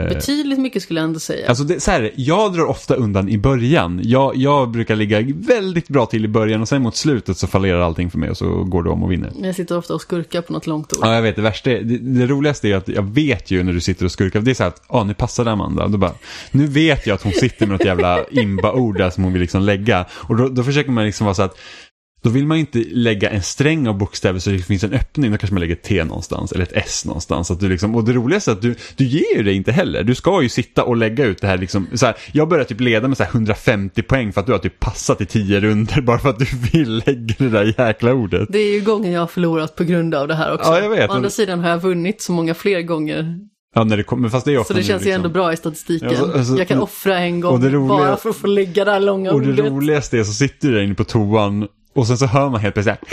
Eh, Betydligt mycket skulle jag ändå säga. Alltså det, så här, jag drar ofta undan i början. Jag, jag brukar ligga väldigt bra till i början och sen mot slutet så fallerar allting för mig och så går du om och vinner. jag sitter ofta och skurkar på något långt ord. Ja, jag vet. Det värsta är, det, det roligaste är att jag vet ju när du sitter och skurkar. Det är så här att, ja, nu passade Amanda. Då bara, nu vet jag att hon sitter med något jävla imba-ord där som hon vill liksom lägga. Och då, då försöker man liksom vara så att, då vill man inte lägga en sträng av bokstäver så det finns en öppning. Då kanske man lägger ett T någonstans eller ett S någonstans. Att du liksom, och det roligaste är att du, du ger ju det inte heller. Du ska ju sitta och lägga ut det här liksom. Så här, jag börjar typ leda med så här 150 poäng för att du har typ passat i 10 runder bara för att du vill lägga det där jäkla ordet. Det är ju gången jag har förlorat på grund av det här också. Ja, jag vet. Å andra sidan har jag vunnit så många fler gånger. Ja, när det kommer, fast det är ofta Så det känns ju liksom. ändå bra i statistiken. Ja, så- alltså- jag kan offra en gång roliga- bara för att få lägga det här långa Och det ordet. roligaste är så sitter du där inne på toan och sen så hör man helt plötsligt så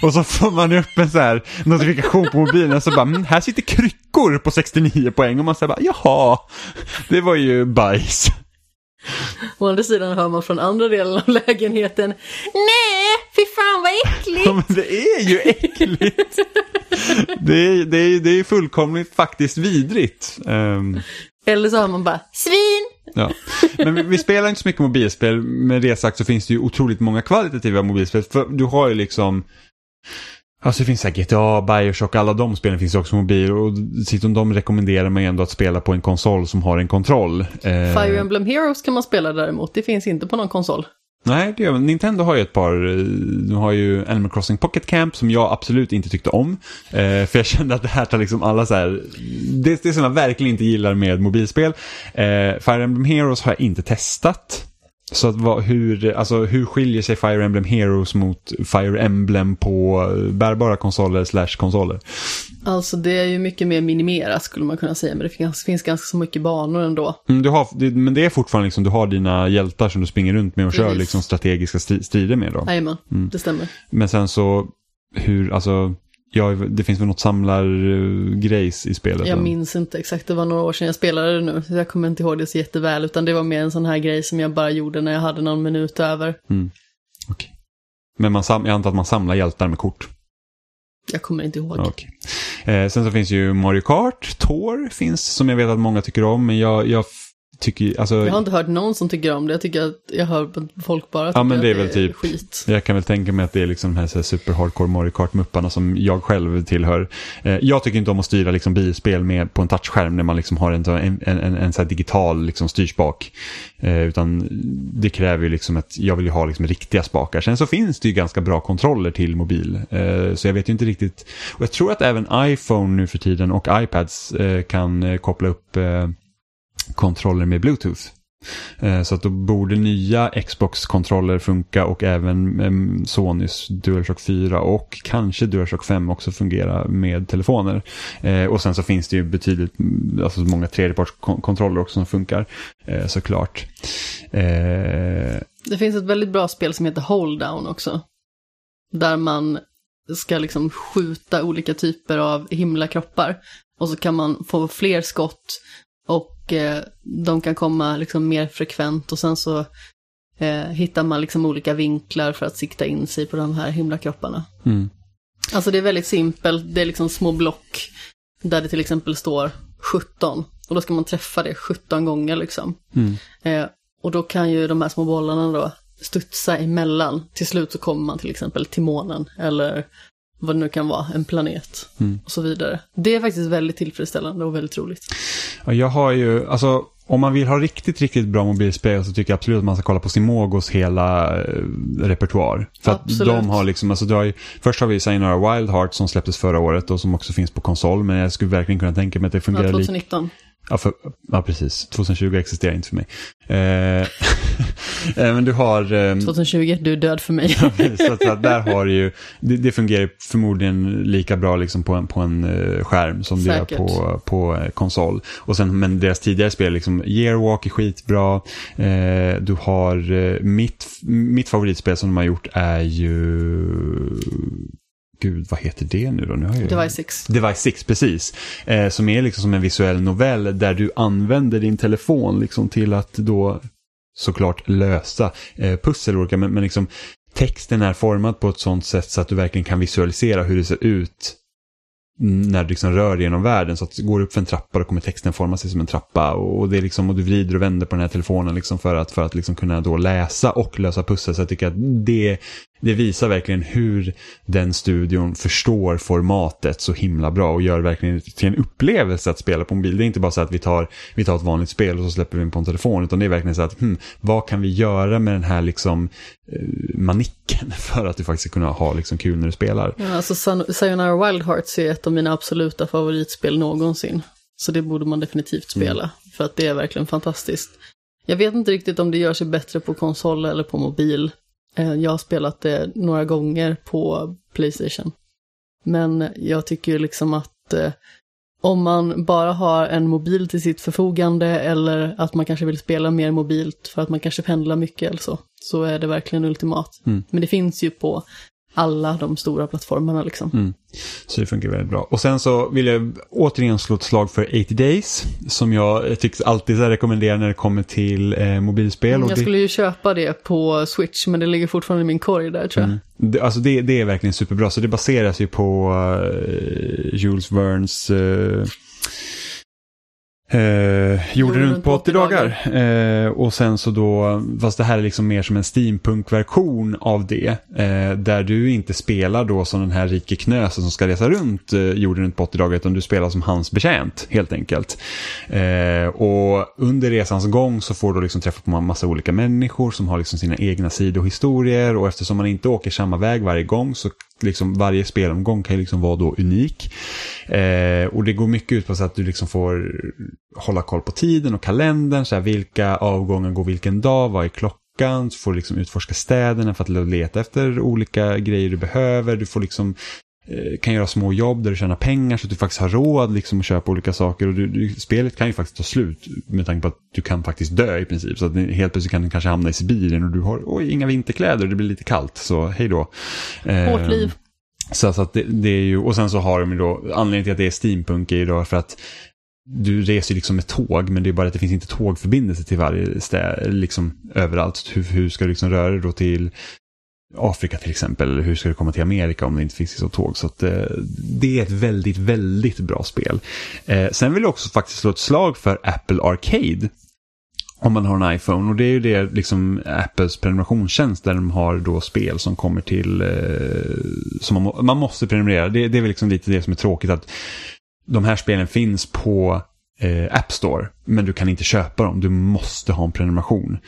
här, och så får man upp en så här notifikation på mobilen och så bara, mm, här sitter kryckor på 69 poäng och man säger bara, jaha, det var ju bajs. Å andra sidan hör man från andra delen av lägenheten. Nej, fy fan vad äckligt. Ja, men det är ju äckligt. Det är, det är, det är fullkomligt faktiskt vidrigt. Ehm, Eller så hör man bara svin. Ja. Men vi, vi spelar inte så mycket mobilspel. Med det sagt så finns det ju otroligt många kvalitativa mobilspel. För du har ju liksom Alltså det finns så här GTA, Bioshock, alla de spelen finns också på mobil och de rekommenderar man ju ändå att spela på en konsol som har en kontroll. Eh, Fire Emblem Heroes kan man spela däremot, det finns inte på någon konsol. Nej, det gör. Nintendo har ju ett par. Eh, De har ju Animal Crossing Pocket Camp som jag absolut inte tyckte om. Eh, för jag kände att det här tar liksom alla så här. Det, det som jag verkligen inte gillar med mobilspel. Eh, Fire Emblem Heroes har jag inte testat. Så att vad, hur, alltså, hur skiljer sig Fire Emblem Heroes mot Fire Emblem på eh, bärbara konsoler slash konsoler? Alltså det är ju mycket mer minimerat skulle man kunna säga, men det finns, finns ganska så mycket banor ändå. Mm, du har, det, men det är fortfarande liksom, du har dina hjältar som du springer runt med och kör Precis. liksom strategiska stri- strider med då. Jajamän, det stämmer. Men sen så, hur, alltså, ja, det finns väl något samlargrejs i spelet? Jag minns inte exakt, det var några år sedan jag spelade det nu. Så jag kommer inte ihåg det så jätteväl, utan det var mer en sån här grej som jag bara gjorde när jag hade någon minut över. Okej. Men man jag antar att man samlar hjältar med kort? Jag kommer inte ihåg. Okay. Eh, sen så finns ju Mario Kart, Tor finns som jag vet att många tycker om, men jag, jag tycker, alltså, Jag har inte hört någon som tycker om det, jag tycker att jag hör folk bara tycker men det är väl det är typ- skit. Jag kan väl tänka mig att det är liksom de här, så här super hardcore Mario Kart-mupparna som jag själv tillhör. Eh, jag tycker inte om att styra liksom bilspel med på en touchskärm när man liksom har en, en, en, en, så digital liksom styrspak. Eh, utan det kräver ju liksom att jag vill ju ha liksom riktiga spakar. Sen så finns det ju ganska bra kontroller till mobil. Eh, så jag vet ju inte riktigt. Och jag tror att även iPhone nu för tiden och iPads eh, kan eh, koppla upp eh, kontroller med Bluetooth. Eh, så att då borde nya Xbox-kontroller funka och även ehm, Sonys DualShock 4 och kanske DualShock 5 också fungera med telefoner. Eh, och sen så finns det ju betydligt, mm, alltså många tredjepartskontroller också som funkar eh, såklart. Det finns ett väldigt bra spel som heter Hold Down också. Där man ska liksom skjuta olika typer av himlakroppar. Och så kan man få fler skott. Och eh, de kan komma liksom mer frekvent. Och sen så eh, hittar man liksom olika vinklar för att sikta in sig på de här himlakropparna. mm. Alltså det är väldigt simpelt. Det är liksom små block. Där det till exempel står 17. Och då ska man träffa det 17 gånger liksom. Mm. Eh, och då kan ju de här små bollarna då studsa emellan. Till slut så kommer man till exempel till månen eller vad det nu kan vara, en planet Mm. och så vidare. Det är faktiskt väldigt tillfredsställande och väldigt roligt. Ja, Jag har ju, alltså om man vill ha riktigt, riktigt bra mobilspel så tycker jag absolut att man ska kolla på Simogos hela eh, repertoar. För att de har liksom, alltså har ju, först har vi Sayonara Wild Heart som släpptes förra året och som också finns på konsol. Men jag skulle verkligen kunna tänka mig att det Ja, fungerar lika 2019. Ja, för, ja, precis. 2020 existerar inte för mig. Eh, men du har... ehm, 2020, du är död för mig. så att, så att där har ju, det, det fungerar förmodligen lika bra liksom på en, på en eh, skärm som det gör Säkert. på, på eh, konsol. Och sen, men deras tidigare spel, liksom Yearwalk är skitbra. Eh, du har, eh, mitt, mitt favoritspel som de har gjort är ju, gud vad heter det nu då? Nu har jag. Device 6. Device 6, precis. Eh, som är liksom som en visuell novell där du använder din telefon liksom till att då såklart lösa eh, pussel. olika, Men, men liksom texten är formad på ett sånt sätt så att du verkligen kan visualisera hur det ser ut när du liksom rör dig genom världen. Så att går du upp för en trappa då kommer texten forma sig som en trappa. Och, det är liksom, och du vrider och vänder på den här telefonen liksom för att, för att liksom kunna då läsa och lösa pussel. Så jag tycker att det, det visar verkligen hur den studion förstår formatet så himla bra och gör verkligen till en upplevelse att spela på mobil. Det är inte bara så att vi tar, vi tar ett vanligt spel och så släpper vi in på en telefon. Utan det är verkligen så att, hmm, vad kan vi göra med den här liksom eh, manicken för att du faktiskt ska kunna ha liksom kul när du spelar. Ja, alltså Sayonara Wild Hearts är ett av mina absoluta favoritspel någonsin. Så det borde man definitivt spela, för att det är verkligen fantastiskt. Jag vet inte riktigt om det gör sig bättre på konsol eller på mobil. Eh, Jag har spelat det några gånger på Playstation. Men jag tycker ju liksom att eh, om man bara har en mobil till sitt förfogande eller att man kanske vill spela mer mobilt för att man kanske pendlar mycket eller så, så är det verkligen ultimat. Mm. Men det finns ju på alla de stora plattformarna liksom. Mm. Så det funkar väldigt bra. Och sen så vill jag återigen slå ett slag för 80 Days. Som jag tycker alltid så rekommenderar när det kommer till eh, mobilspel. Och Jag skulle ju köpa det på Switch, men det ligger fortfarande i min korg där tror jag. Mm. det, alltså det, det är verkligen superbra. Så det baseras ju på eh, Jules Vernes eh, Eh, gjorde runt på 80 dagar. Eh, och sen så då, fast det här är liksom mer som en steampunk-version av det. Eh, där du inte spelar då som den här rike knösen som ska resa runt eh, jorden runt på 80 dagar. Utan du spelar som hans betjänt helt enkelt. Eh, och under resans gång så får du liksom träffa på en massa olika människor som har liksom sina egna sidohistorier. Och eftersom man inte åker samma väg varje gång så liksom varje spelomgång kan ju liksom vara då unik. Eh, och det går mycket ut på så att du liksom får hålla koll på tiden och kalendern, så här, vilka avgångar går vilken dag, vad är klockan, du får liksom utforska städerna för att leta efter olika grejer du behöver, du får liksom kan göra små jobb där du tjänar pengar så att du faktiskt har råd liksom, att köpa olika saker. Och du, du, spelet kan ju faktiskt ta slut med tanke på att du kan faktiskt dö i princip. Så att helt plötsligt kan du kanske hamna i Sibirien och du har oj, inga vinterkläder, det blir lite kallt, så hej då. Hårt liv. Så, så att det, det, är ju, och sen så har de ju då, anledningen till att det är steampunk är ju då för att du reser ju liksom med tåg, men det är bara att det finns inte tågförbindelse till varje städ, liksom överallt. Hur, hur ska du liksom röra dig då till Afrika till exempel, hur ska du komma till Amerika om det inte finns så tåg. Så att, eh, det är ett väldigt, väldigt bra spel. Eh, sen vill jag också faktiskt slå ett slag för Apple Arcade. Om man har en iPhone och det är ju det liksom Apples prenumerationstjänst där de har då spel som kommer till eh, som man, man, måste prenumerera. Det, det är väl liksom lite det som är tråkigt att de här spelen finns på eh, App Store men du kan inte köpa dem. Du måste ha en prenumeration.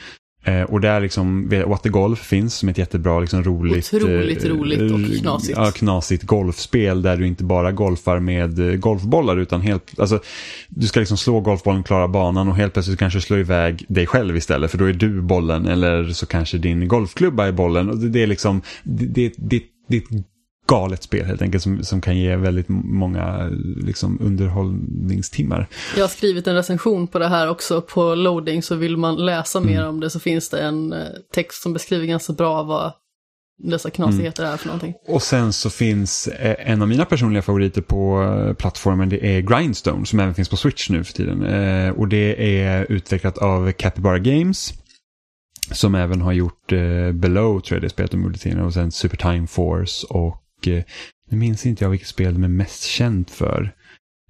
Eh, och där liksom, What the Golf finns som ett jättebra, liksom roligt. Otroligt eh, roligt och knasigt. Ja, knasigt golfspel där du inte bara golfar med eh, golfbollar utan helt, alltså du ska liksom slå golfbollen, klara banan och helt plötsligt kanske slå iväg dig själv istället för då är du bollen eller så kanske din golfklubba är bollen. Och det, det är liksom, det, det, det, det är ett galet spel helt enkelt som, som kan ge väldigt många liksom, underhållningstimmar. Jag har skrivit en recension på det här också på loading så vill man läsa mer mm. om det så finns det en eh, text som beskriver ganska bra vad dessa knasigheter mm. är för någonting. Och sen så finns eh, en av mina personliga favoriter på eh, plattformen det är Grindstone som även finns på Switch nu för tiden. Och det är utvecklat av Capybara Games. Som även har gjort Below tror jag det spelet de gjorde till och sen Super Time Force och nu minns inte jag vilket spel de är mest känt för.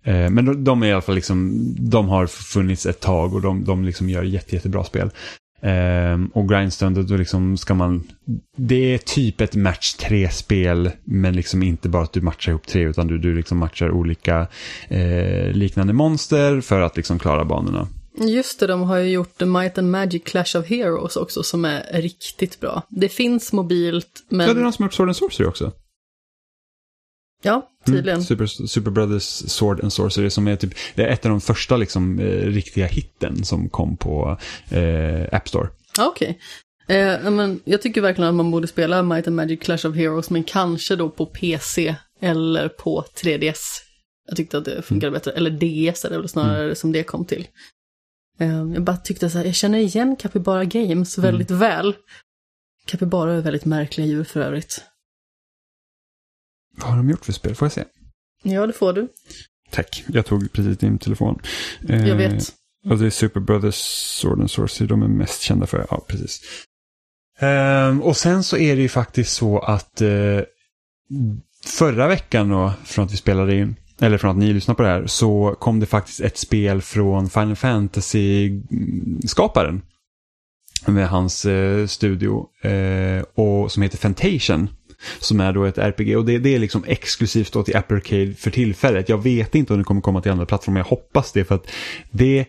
Eh, men de, de, är i alla fall liksom, de har funnits ett tag och de, de liksom gör jätte, jättebra spel. Um, och Grindstone, då liksom ska man... Det är typ ett match tre spel men liksom inte bara att du matchar ihop tre utan du, du liksom matchar olika eh, liknande monster för att liksom klara banorna. Just det, de har ju gjort The Might and Magic Clash of Heroes också som är riktigt bra. Det finns mobilt men... Ja, det är de som har gjort Sword and Sorcery också. Ja, tydligen. Mm, Super, Super Brothers Sword and Sorcery som är typ, det är ett av de första liksom, eh, riktiga hitten som kom på eh, App Store. Okej. Okay. Eh, men jag tycker verkligen att man borde spela Might and Magic Clash of Heroes, men kanske då på PC eller på 3DS. Jag tyckte att det funkade mm. bättre, eller DS är det väl snarare mm. som det kom till. Eh, jag bara tyckte så här, jag känner igen Capybara Games väldigt mm. väl. Capybara är väldigt märkliga djur för övrigt. Vad har de gjort för spel? Får jag se? Ja, det får du. Tack, jag tog precis din telefon. Jag vet. Eh, och det är Super Brothers Sword and Sorcery de är mest kända för. Ja, precis. Eh, och sen så är det ju faktiskt så att eh, förra veckan då, från att vi spelade in, eller från att ni lyssnar på det här, så kom det faktiskt ett spel från Final Fantasy-skaparen. Med hans eh, studio, och, som heter Fantation. Som är då ett RPG och det, det är liksom exklusivt då till Apple Arcade för tillfället. Jag vet inte om det kommer komma till andra plattformar, jag hoppas det för att det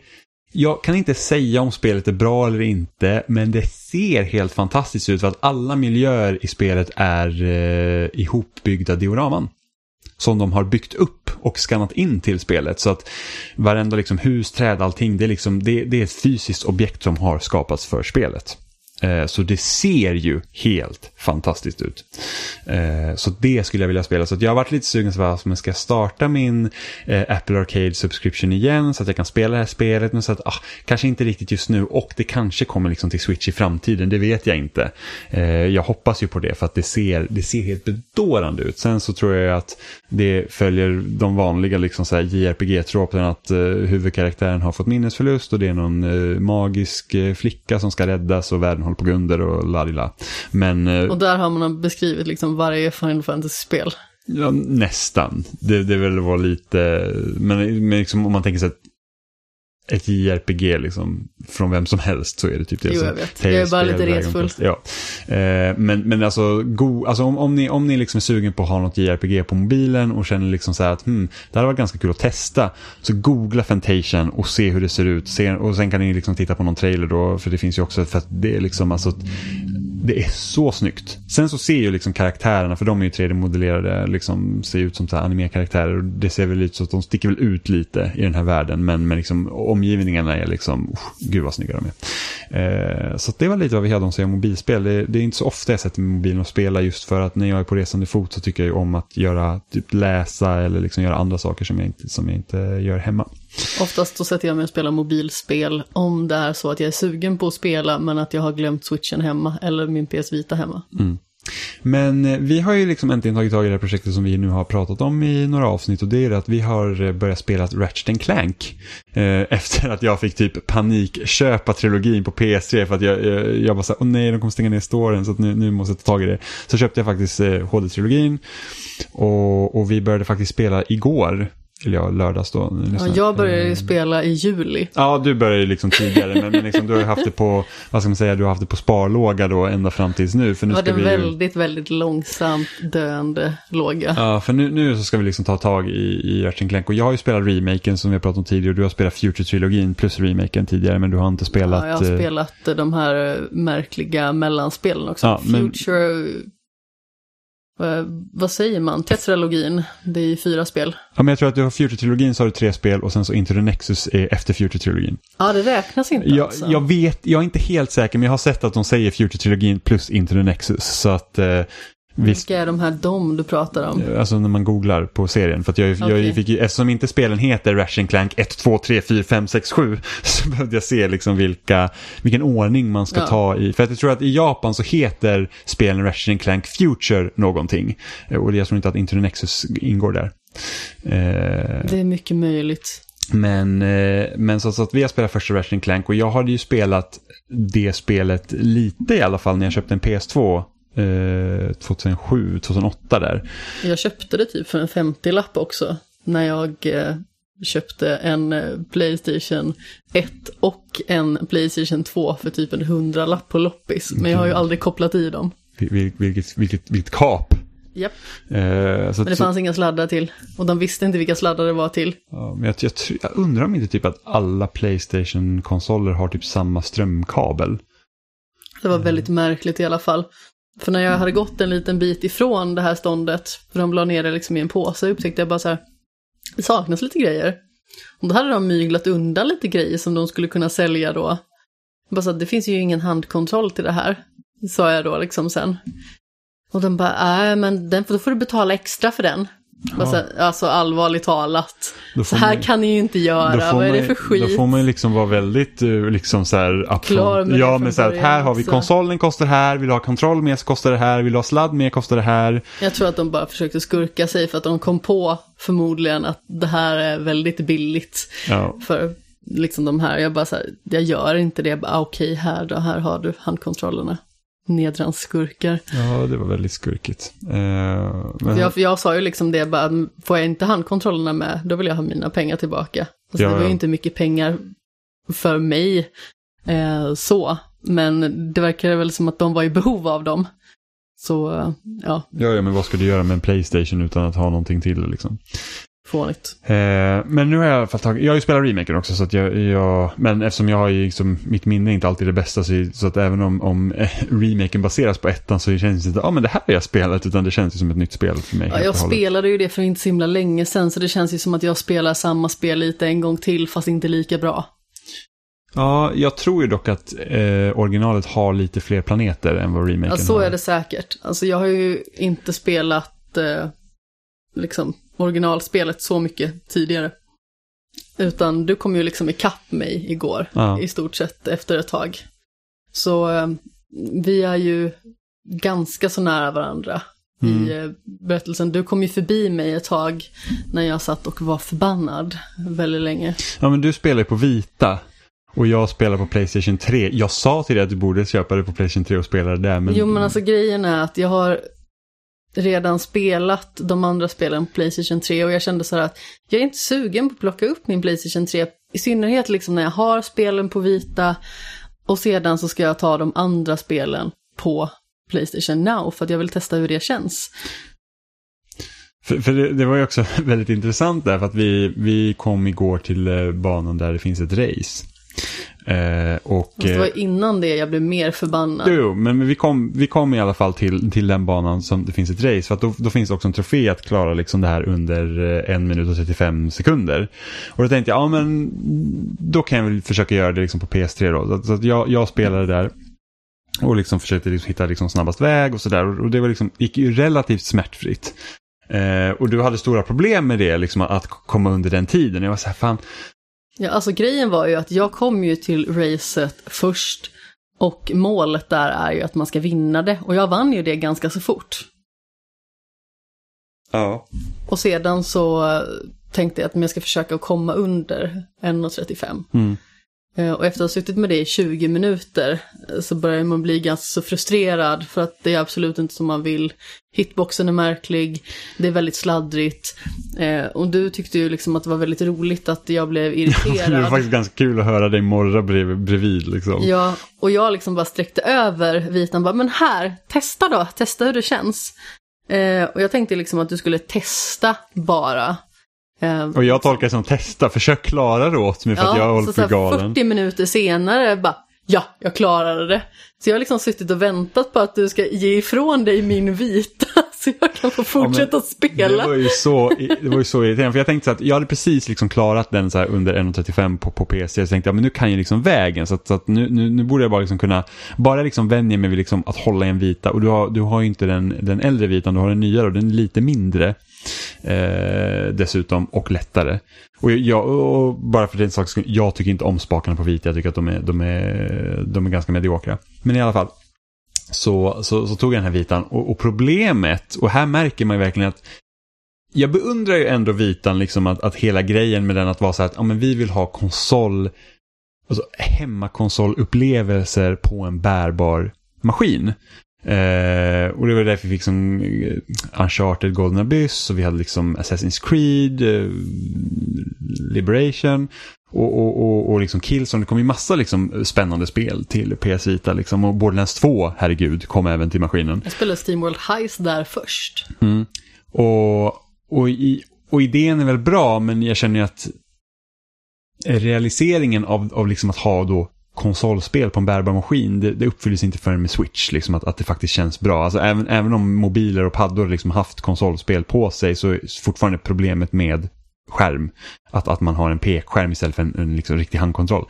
jag kan inte säga om spelet är bra eller inte, men det ser helt fantastiskt ut för att alla miljöer i spelet är eh, ihopbyggda dioraman. Som de har byggt upp och skannat in till spelet. Så att varenda liksom hus, träd, allting, det är, liksom, det, det är ett fysiskt objekt som har skapats för spelet. Eh, så det ser ju helt fantastiskt ut. Eh, så det skulle jag vilja spela. Så jag har varit lite sugen på att ska jag starta min eh, Apple Arcade subscription igen så att jag kan spela det här spelet. Men så att, ah, kanske inte riktigt just nu och det kanske kommer liksom till Switch i framtiden. Det vet jag inte. Eh, jag hoppas ju på det för att det ser, det ser helt bedårande ut. Sen så tror jag att det följer de vanliga liksom JRPG-tropen att eh, huvudkaraktären har fått minnesförlust och det är någon eh, magisk flicka som ska räddas och världen håller på Gunder och ladila. Men... Och där har man beskrivit liksom varje Final Fantasy-spel. Ja, nästan. Det, det väl var lite, men, men liksom, om man tänker sig att ett JRPG liksom, från vem som helst så är det typ det. Jo, jag vet. Jag är bara lite retfull. Ja. Eh, men, men alltså, go, alltså om, om, ni, om ni liksom är sugen på att ha något JRPG på mobilen och känner liksom så här att hmm, det hade varit ganska kul att testa. Så googla Fantation och se hur det ser ut. Se, och sen kan ni liksom titta på någon trailer då, för det finns ju också, för att det är liksom alltså det är så snyggt. Sen så ser ju liksom karaktärerna, för de är ju 3D-modellerade, liksom ser ut som så här anime-karaktärer. Och det ser väl ut så att de sticker väl ut lite i den här världen. Men, men liksom, omgivningarna är liksom, oh, gud vad snygga de är. Eh, så det var lite vad vi hade om säga om mobilspel. Det, det är inte så ofta jag sätter mig mobilen och spelar just för att när jag är på resande fot så tycker jag ju om att göra, typ läsa eller liksom göra andra saker som jag inte, som jag inte gör hemma. Oftast så sätter jag mig och spelar mobilspel om det är så att jag är sugen på att spela men att jag har glömt switchen hemma eller min PS Vita hemma. Mm. Men eh, vi har ju liksom äntligen tagit tag i det här projektet som vi nu har pratat om i några avsnitt och det är att vi har eh, börjat spela Ratchet Clank. Eh, efter att jag fick typ panikköpa trilogin på PS3 för att jag, jag, jag bara sa åh nej, de kommer stänga ner storen så att nu, nu måste jag ta tag i det. Så köpte jag faktiskt eh, HD-trilogin och, och vi började faktiskt spela igår. Eller ja, lördags då. Ja, jag började ju spela i juli. Ja, du började ju liksom tidigare, men, men liksom, du har haft det på, vad ska man säga, du har haft det på sparlåga då ända fram tills nu. För nu Det var ska en vi ju... väldigt, väldigt långsamt döende låga. Ja, för nu, nu så ska vi liksom ta tag i, i Ratchet Clank. Och jag har ju spelat remaken som vi har pratat om tidigare. Du har spelat Future-trilogin plus remaken tidigare, men du har inte spelat... Ja, jag har eh, spelat de här eh, märkliga mellanspelen också. Ja, men- Future... eh, vad säger man? Tetralogin. Det är ju fyra spel. Ja, men jag tror att du har Future-trilogin så har du tre spel och sen så Into the Nexus är efter Future-trilogin. Ja, det räknas inte Jag, alltså. jag vet, jag är inte helt säker, men jag har sett att de säger Future-trilogin plus Into the Nexus. Så att eh, visst, Vilka är de här dom du pratar om? alltså när man googlar på serien. För jag, jag Okej. fick ju, eftersom inte spelen heter Ratchet Clank 1, 2, 3, 4, 5, 6, 7 så behövde jag se liksom vilka, vilken ordning man ska Ja. ta i. För att jag tror att i Japan så heter spelen Ratchet Clank Future någonting. Eh, Och jag tror inte att Into the Nexus ingår där. Eh, Det är mycket möjligt. men, eh, men så, så att vi har spelat första Ratchet Clank och jag hade ju spelat det spelet lite i alla fall när jag köpte en PS2 eh, 2007, 2008 där. Jag köpte det typ för en 50-lapp också. När jag eh, köpte en eh, Playstation 1 och en Playstation 2 för typ en 100-lapp på loppis. Men jag har ju aldrig kopplat i dem. Vil- vil- Vilket, vilket, vilket kap. Japp, Eh, så, men det så, fanns inga sladdar till. Och de visste inte vilka sladdar det var till. ja, men jag, jag, jag undrar om inte typ att alla Playstation-konsoler har typ samma strömkabel. Det var väldigt märkligt i alla fall. För när jag hade gått en liten bit ifrån det här ståndet, för de la ner det liksom i en påse, upptäckte jag bara så här, det saknas lite grejer. Och då hade de myglat undan lite grejer som de skulle kunna sälja då. Bara så här, det finns ju ingen handkontroll till det här, sa jag då liksom sen. Och de bara, nej men den, då får du betala extra för den. Bara så här, alltså allvarligt talat. Så här man- kan ni ju inte göra, vad är det för skit? Då får man ju liksom vara väldigt eh, liksom så här. Klar med Ja, men så här, att här har vi konsolen kostar det här, vill du ha kontroll med så kostar det här, vill du ha sladd med kostar det här. Jag tror att de bara försökte skurka sig för att de kom på förmodligen att det här är väldigt billigt Ja, för liksom de här. Jag bara så här, jag gör inte det. Jag bara, ah, Okej, här då, här har du handkontrollerna. Nedrans skurkar. ja det var väldigt skurkigt. Eh, men, För jag, för jag sa ju liksom det, bara, får jag inte handkontrollerna med, då vill jag ha mina pengar tillbaka. Alltså, Ja, det var ju ja. inte mycket pengar för mig eh, så, men det verkar väl som att de var i behov av dem. Så, eh, ja, ja, ja, men vad ska du göra med en Playstation utan att ha någonting till liksom? Fånigt. Eh, men nu har jag i alla fall tagit, jag har ju spelat remaken också så att jag, jag men eftersom jag har ju liksom, mitt minne är inte alltid det bästa så, så att även om, om eh, remaken baseras på ettan så känns det inte, ja ah, men det här har jag spelat utan det känns ju som ett nytt spel för mig. Ja, jag spelade ju det för inte så himla länge sedan, så det känns ju som att jag spelar samma spel lite en gång till, fast inte lika bra. Ja, jag tror ju dock att eh, originalet har lite fler planeter än vad remaken Ja, så har. är det säkert. Alltså jag har ju inte spelat eh, liksom originalspelet så mycket tidigare. Utan du kom ju liksom ikapp mig igår, Ja. i stort sett efter ett tag. Så eh, vi är ju ganska så nära varandra Mm. i eh, berättelsen. Du kom ju förbi mig ett tag när jag satt och var förbannad väldigt länge. Ja, men du spelar ju på vita. Och jag spelar på Playstation 3. Jag sa till dig att du borde köpa det på Playstation 3 och spela det där. Men... Jo men alltså grejen är att jag har redan spelat de andra spelen på Playstation 3 och jag kände så här att jag är inte sugen på att plocka upp min Playstation 3 i synnerhet liksom när jag har spelen på vita och sedan så ska jag ta de andra spelen på Playstation Now för att jag vill testa hur det känns. För, för det, det, var ju också väldigt intressant där för att vi, vi kom igår till eh, banan där det finns ett race. Eh, och, det var eh, innan det jag blev mer förbannad. Jo, men vi kom, vi kom i alla fall till, till den banan som det finns ett race. För att då, då finns det också en trofé att klara liksom det här under eh, en minut och 35 sekunder. Och då tänkte jag, ja men då kan jag väl försöka göra det liksom på PS3 då. Så, så jag, jag spelade där. Och liksom försökte liksom hitta liksom snabbast väg och sådär. Och det var liksom, gick ju relativt smärtfritt. Eh, och du hade stora problem med det, liksom att komma under den tiden. Jag var så här, fan, Ja, alltså grejen var ju att jag kom ju till racet först och målet där är ju att man ska vinna det och jag vann ju det ganska så fort. Ja. Och sedan så tänkte jag att jag ska försöka komma under 1.35. Mm. Eh, och efter att ha suttit med det i 20 minuter eh, så börjar man bli ganska så frustrerad för att det är absolut inte som man vill. Hitboxen är märklig, det är väldigt sladdrigt. Eh, och du tyckte ju liksom att det var väldigt roligt att jag blev irriterad. det var faktiskt ganska kul att höra dig morra brev, bredvid liksom. Ja, och jag liksom bara sträckte över vitan bara, men här, testa då, testa hur det känns. och jag tänkte liksom att du skulle testa bara. Ehm, och jag tolkar det som testa, försök klara det åt mig för ja, att jag håller på galen. 40 minuter senare bara, ja, jag klarade det. Så jag har liksom suttit och väntat på att du ska ge ifrån dig min vita så jag kan få fortsätta ja, spela. Det var ju så, det var ju så irriterande, för jag tänkte så att jag hade precis liksom klarat den så under 1.35 på, på PC. Så tänkte jag, men nu kan jag liksom vägen, så att, så att nu, nu, nu, borde jag bara liksom kunna, bara liksom vänja mig vid liksom att hålla i en vita. Och du har, du har ju inte den, den äldre vitan, du har den nyare och den är lite mindre. Eh, dessutom, och lättare. Och, jag, och bara för den skull, jag tycker inte om spakarna på vita, jag tycker att de är, de är, de är ganska mediokra. Men i alla fall, så, så, så tog jag den här vitan. Och, och, problemet, och här märker man ju verkligen att jag beundrar ju ändå vitan, liksom att, att hela grejen med den att vara så här att ja, men vi vill ha konsol, alltså hemmakonsolupplevelser på en bärbar maskin. Eh, och det var därför vi fick som uh, Uncharted Golden Abyss och vi hade liksom Assassin's Creed, uh, Liberation och, och, och, och liksom Killzone. Det kom ju massa liksom spännande spel till PS Vita liksom. Och Borderlands 2, herregud, kom även till maskinen. Jag spelade Steamworld Heist där först. Mm. Och, och, i, och idén är väl bra, men jag känner ju att realiseringen av, av liksom att ha då konsolspel på en bärbar maskin, det, det uppfylls inte förrän med Switch, liksom att, att det faktiskt känns bra. Alltså även, även om mobiler och paddor liksom haft konsolspel på sig så är fortfarande problemet med skärm. Att, att man har en pekskärm istället för en, en liksom riktig handkontroll.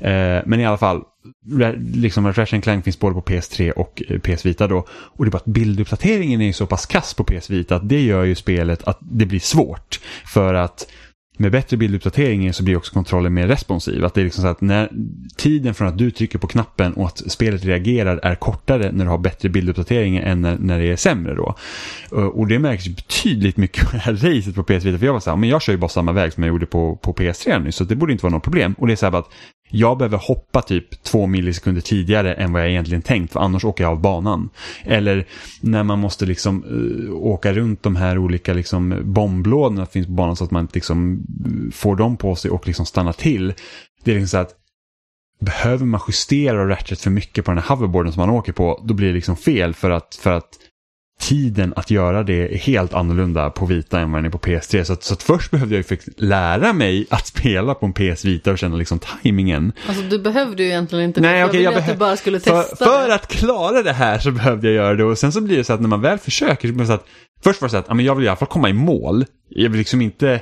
Eh, men i alla fall, liksom Ratchet Clank finns både på PS3 och eh, PS Vita då. Och det är bara att bilduppdateringen är så pass kass på PS Vita att det gör ju spelet att det blir svårt. För att med bättre bilduppdatering så blir också kontrollen mer responsiv. Att det är liksom så att när tiden från att du trycker på knappen och att spelet reagerar är kortare när du har bättre bilduppdatering än när, när det är sämre då. Eh, och det märks betydligt mycket på det här racet på PS4. För jag var så här, men jag kör ju bara samma väg som jag gjorde på, på PS3 nu så det borde inte vara något problem. Och det är så här att jag behöver hoppa typ två millisekunder tidigare än vad jag egentligen tänkt för annars åker jag av banan. Eller när man måste liksom uh, åka runt de här olika liksom bomblådorna som finns på banan så att man liksom eh, får dem på sig och liksom stannar till. Det är liksom så att behöver man justera Ratchet för mycket på den här hoverboarden som man åker på, då blir det liksom fel för att, för att tiden att göra det är helt annorlunda på vita än vad den är på PS3. Så, att, så att först behövde jag ju lära mig att spela på en PS Vita och känna liksom tajmingen. Alltså du behövde ju egentligen inte Nej, det. Okay, jag ville att du bara skulle testa för, för att klara det här så behövde jag göra det och sen så blir det så att när man väl försöker så blir det så att först var det så att jag vill i alla fall komma i mål. Jag vill liksom inte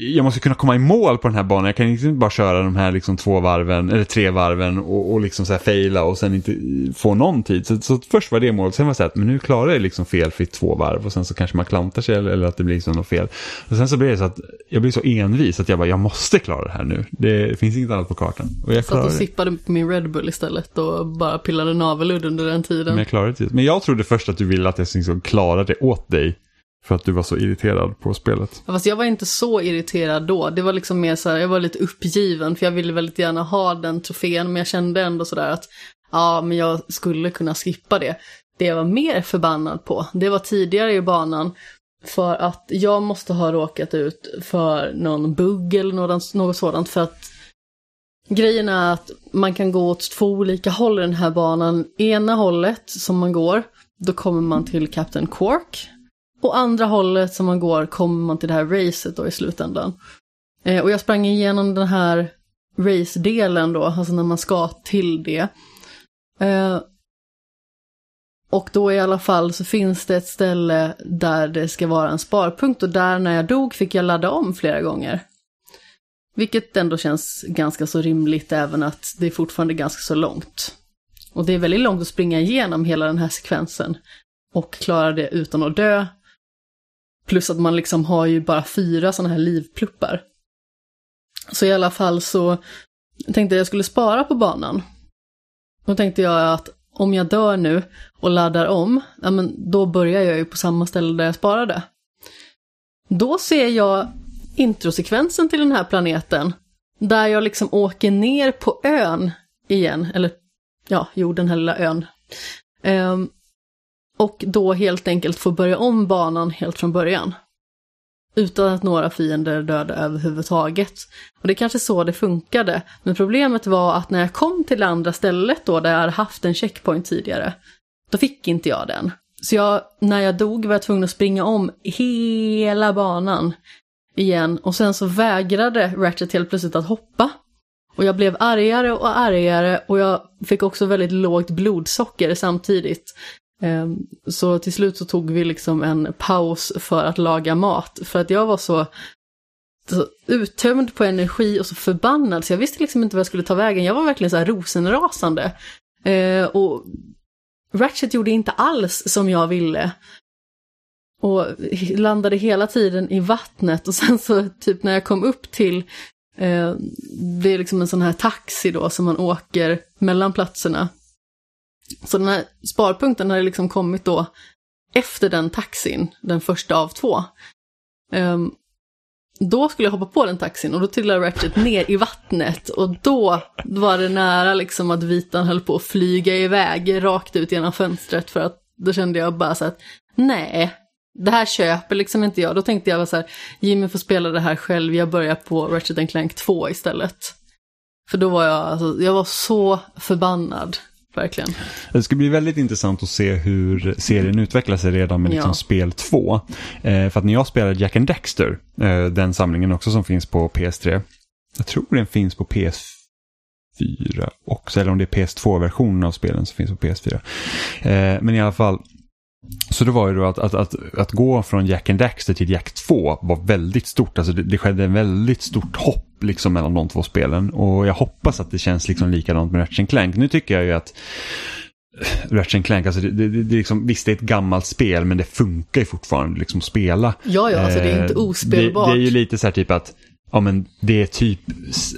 jag måste kunna komma i mål på den här banan. Jag kan inte bara köra de här liksom två varven, eller tre varven och, och liksom så här faila och sen inte få någon tid. Så, så först var det målet, sen var det så här, men nu klarar jag liksom felfritt två varv och sen så kanske man klantar sig eller, eller att det blir liksom något fel. Och sen så blir det så att jag blir så envis att jag bara, jag måste klara det här nu. Det finns inget annat på kartan. Och jag Satt och sippade på min Red Bull istället och bara pillade naveludd under den tiden. Men jag klarade det. Men jag trodde först att du ville att jag liksom klarade det åt dig. För att du var så irriterad på spelet. Ja, fast jag var inte så irriterad då. Det var liksom mer så här, jag var lite uppgiven för jag ville väldigt gärna ha den trofén. Men jag kände ändå sådär att, ja men jag skulle kunna skippa det. Det jag var mer förbannad på, det var tidigare i banan. för att jag måste ha råkat ut för någon bugg eller något, något sådant för att grejen är att man kan gå åt två olika håll i den här banan. Ena hållet som man går, då kommer man till Captain Quark. Och andra hållet som man går kommer man till det här racet då i slutändan. Eh, och jag sprang igenom den här race-delen då, alltså när man ska till det. Eh, och då i alla fall så finns det ett ställe där det ska vara en sparpunkt och där när jag dog fick jag ladda om flera gånger. Vilket ändå känns ganska så rimligt även att det är fortfarande ganska så långt. Och det är väldigt långt att springa igenom hela den här sekvensen och klara det utan att dö. Plus att man liksom har ju bara fyra sådana här livpluppar. Så i alla fall så tänkte jag att jag skulle spara på banan. Då tänkte jag att om jag dör nu och laddar om, ja men då börjar jag ju på samma ställe där jag sparade. Då ser jag introsekvensen till den här planeten, där jag liksom åker ner på ön igen, eller ja, jo, den här lilla ön. Um, och då helt enkelt få börja om banan helt från början. Utan att några fiender är döda överhuvudtaget. Och det är kanske så det funkade. Men problemet var att när jag kom till det andra stället då, där jag hade haft en checkpoint tidigare, då fick inte jag den. Så jag, när jag dog var jag tvungen att springa om hela banan igen. Och sen så vägrade Ratchet helt plötsligt att hoppa. Och jag blev argare och argare och jag fick också väldigt lågt blodsocker samtidigt. Ehm, så till slut så tog vi liksom en paus för att laga mat. För att jag var så, så uttömd på energi och så förbannad så jag visste liksom inte vad jag skulle ta vägen. Jag var verkligen så här rosenrasande. Ehm, och Ratchet gjorde inte alls som jag ville. Och landade hela tiden i vattnet och sen så typ när jag kom upp till eh, det är liksom en sån här taxi då som man åker mellan platserna. Så den här sparpunkten hade liksom kommit då efter den taxin, den första av två. Um, då skulle jag hoppa på den taxin och då trillade Ratchet ner i vattnet och då var det nära liksom att vitan höll på att flyga iväg rakt ut genom fönstret för att då kände jag bara så att nej, det här köper liksom inte jag. Då tänkte jag så här, Jimmy får spela det här själv, jag börjar på Ratchet Clank 2 istället. För då var jag, alltså, jag var så förbannad verkligen. Det ska bli väldigt intressant att se hur serien utvecklar sig redan med liksom ja. spel 2. Eh, för att när jag spelade Jack and Dexter, eh, den samlingen också som finns på PS3, jag tror den finns på PS4 också, eller om det är PS2-versionen av spelen som finns på PS4. Eh, men i alla fall, så det var ju då att, att, att, att gå från Jack and Daxter till Jack 2 var väldigt stort. Alltså det, det skedde en väldigt stort hopp liksom mellan de två spelen. Och jag hoppas att det känns liksom likadant med Ratchet Clank. Nu tycker jag ju att Ratchet Clank, alltså det, det, det, liksom, visst det är ett gammalt spel men det funkar ju fortfarande liksom att spela. Ja, ja, alltså det är inte eh, ospelbart. Det, det är ju lite så här typ att ja men det är typ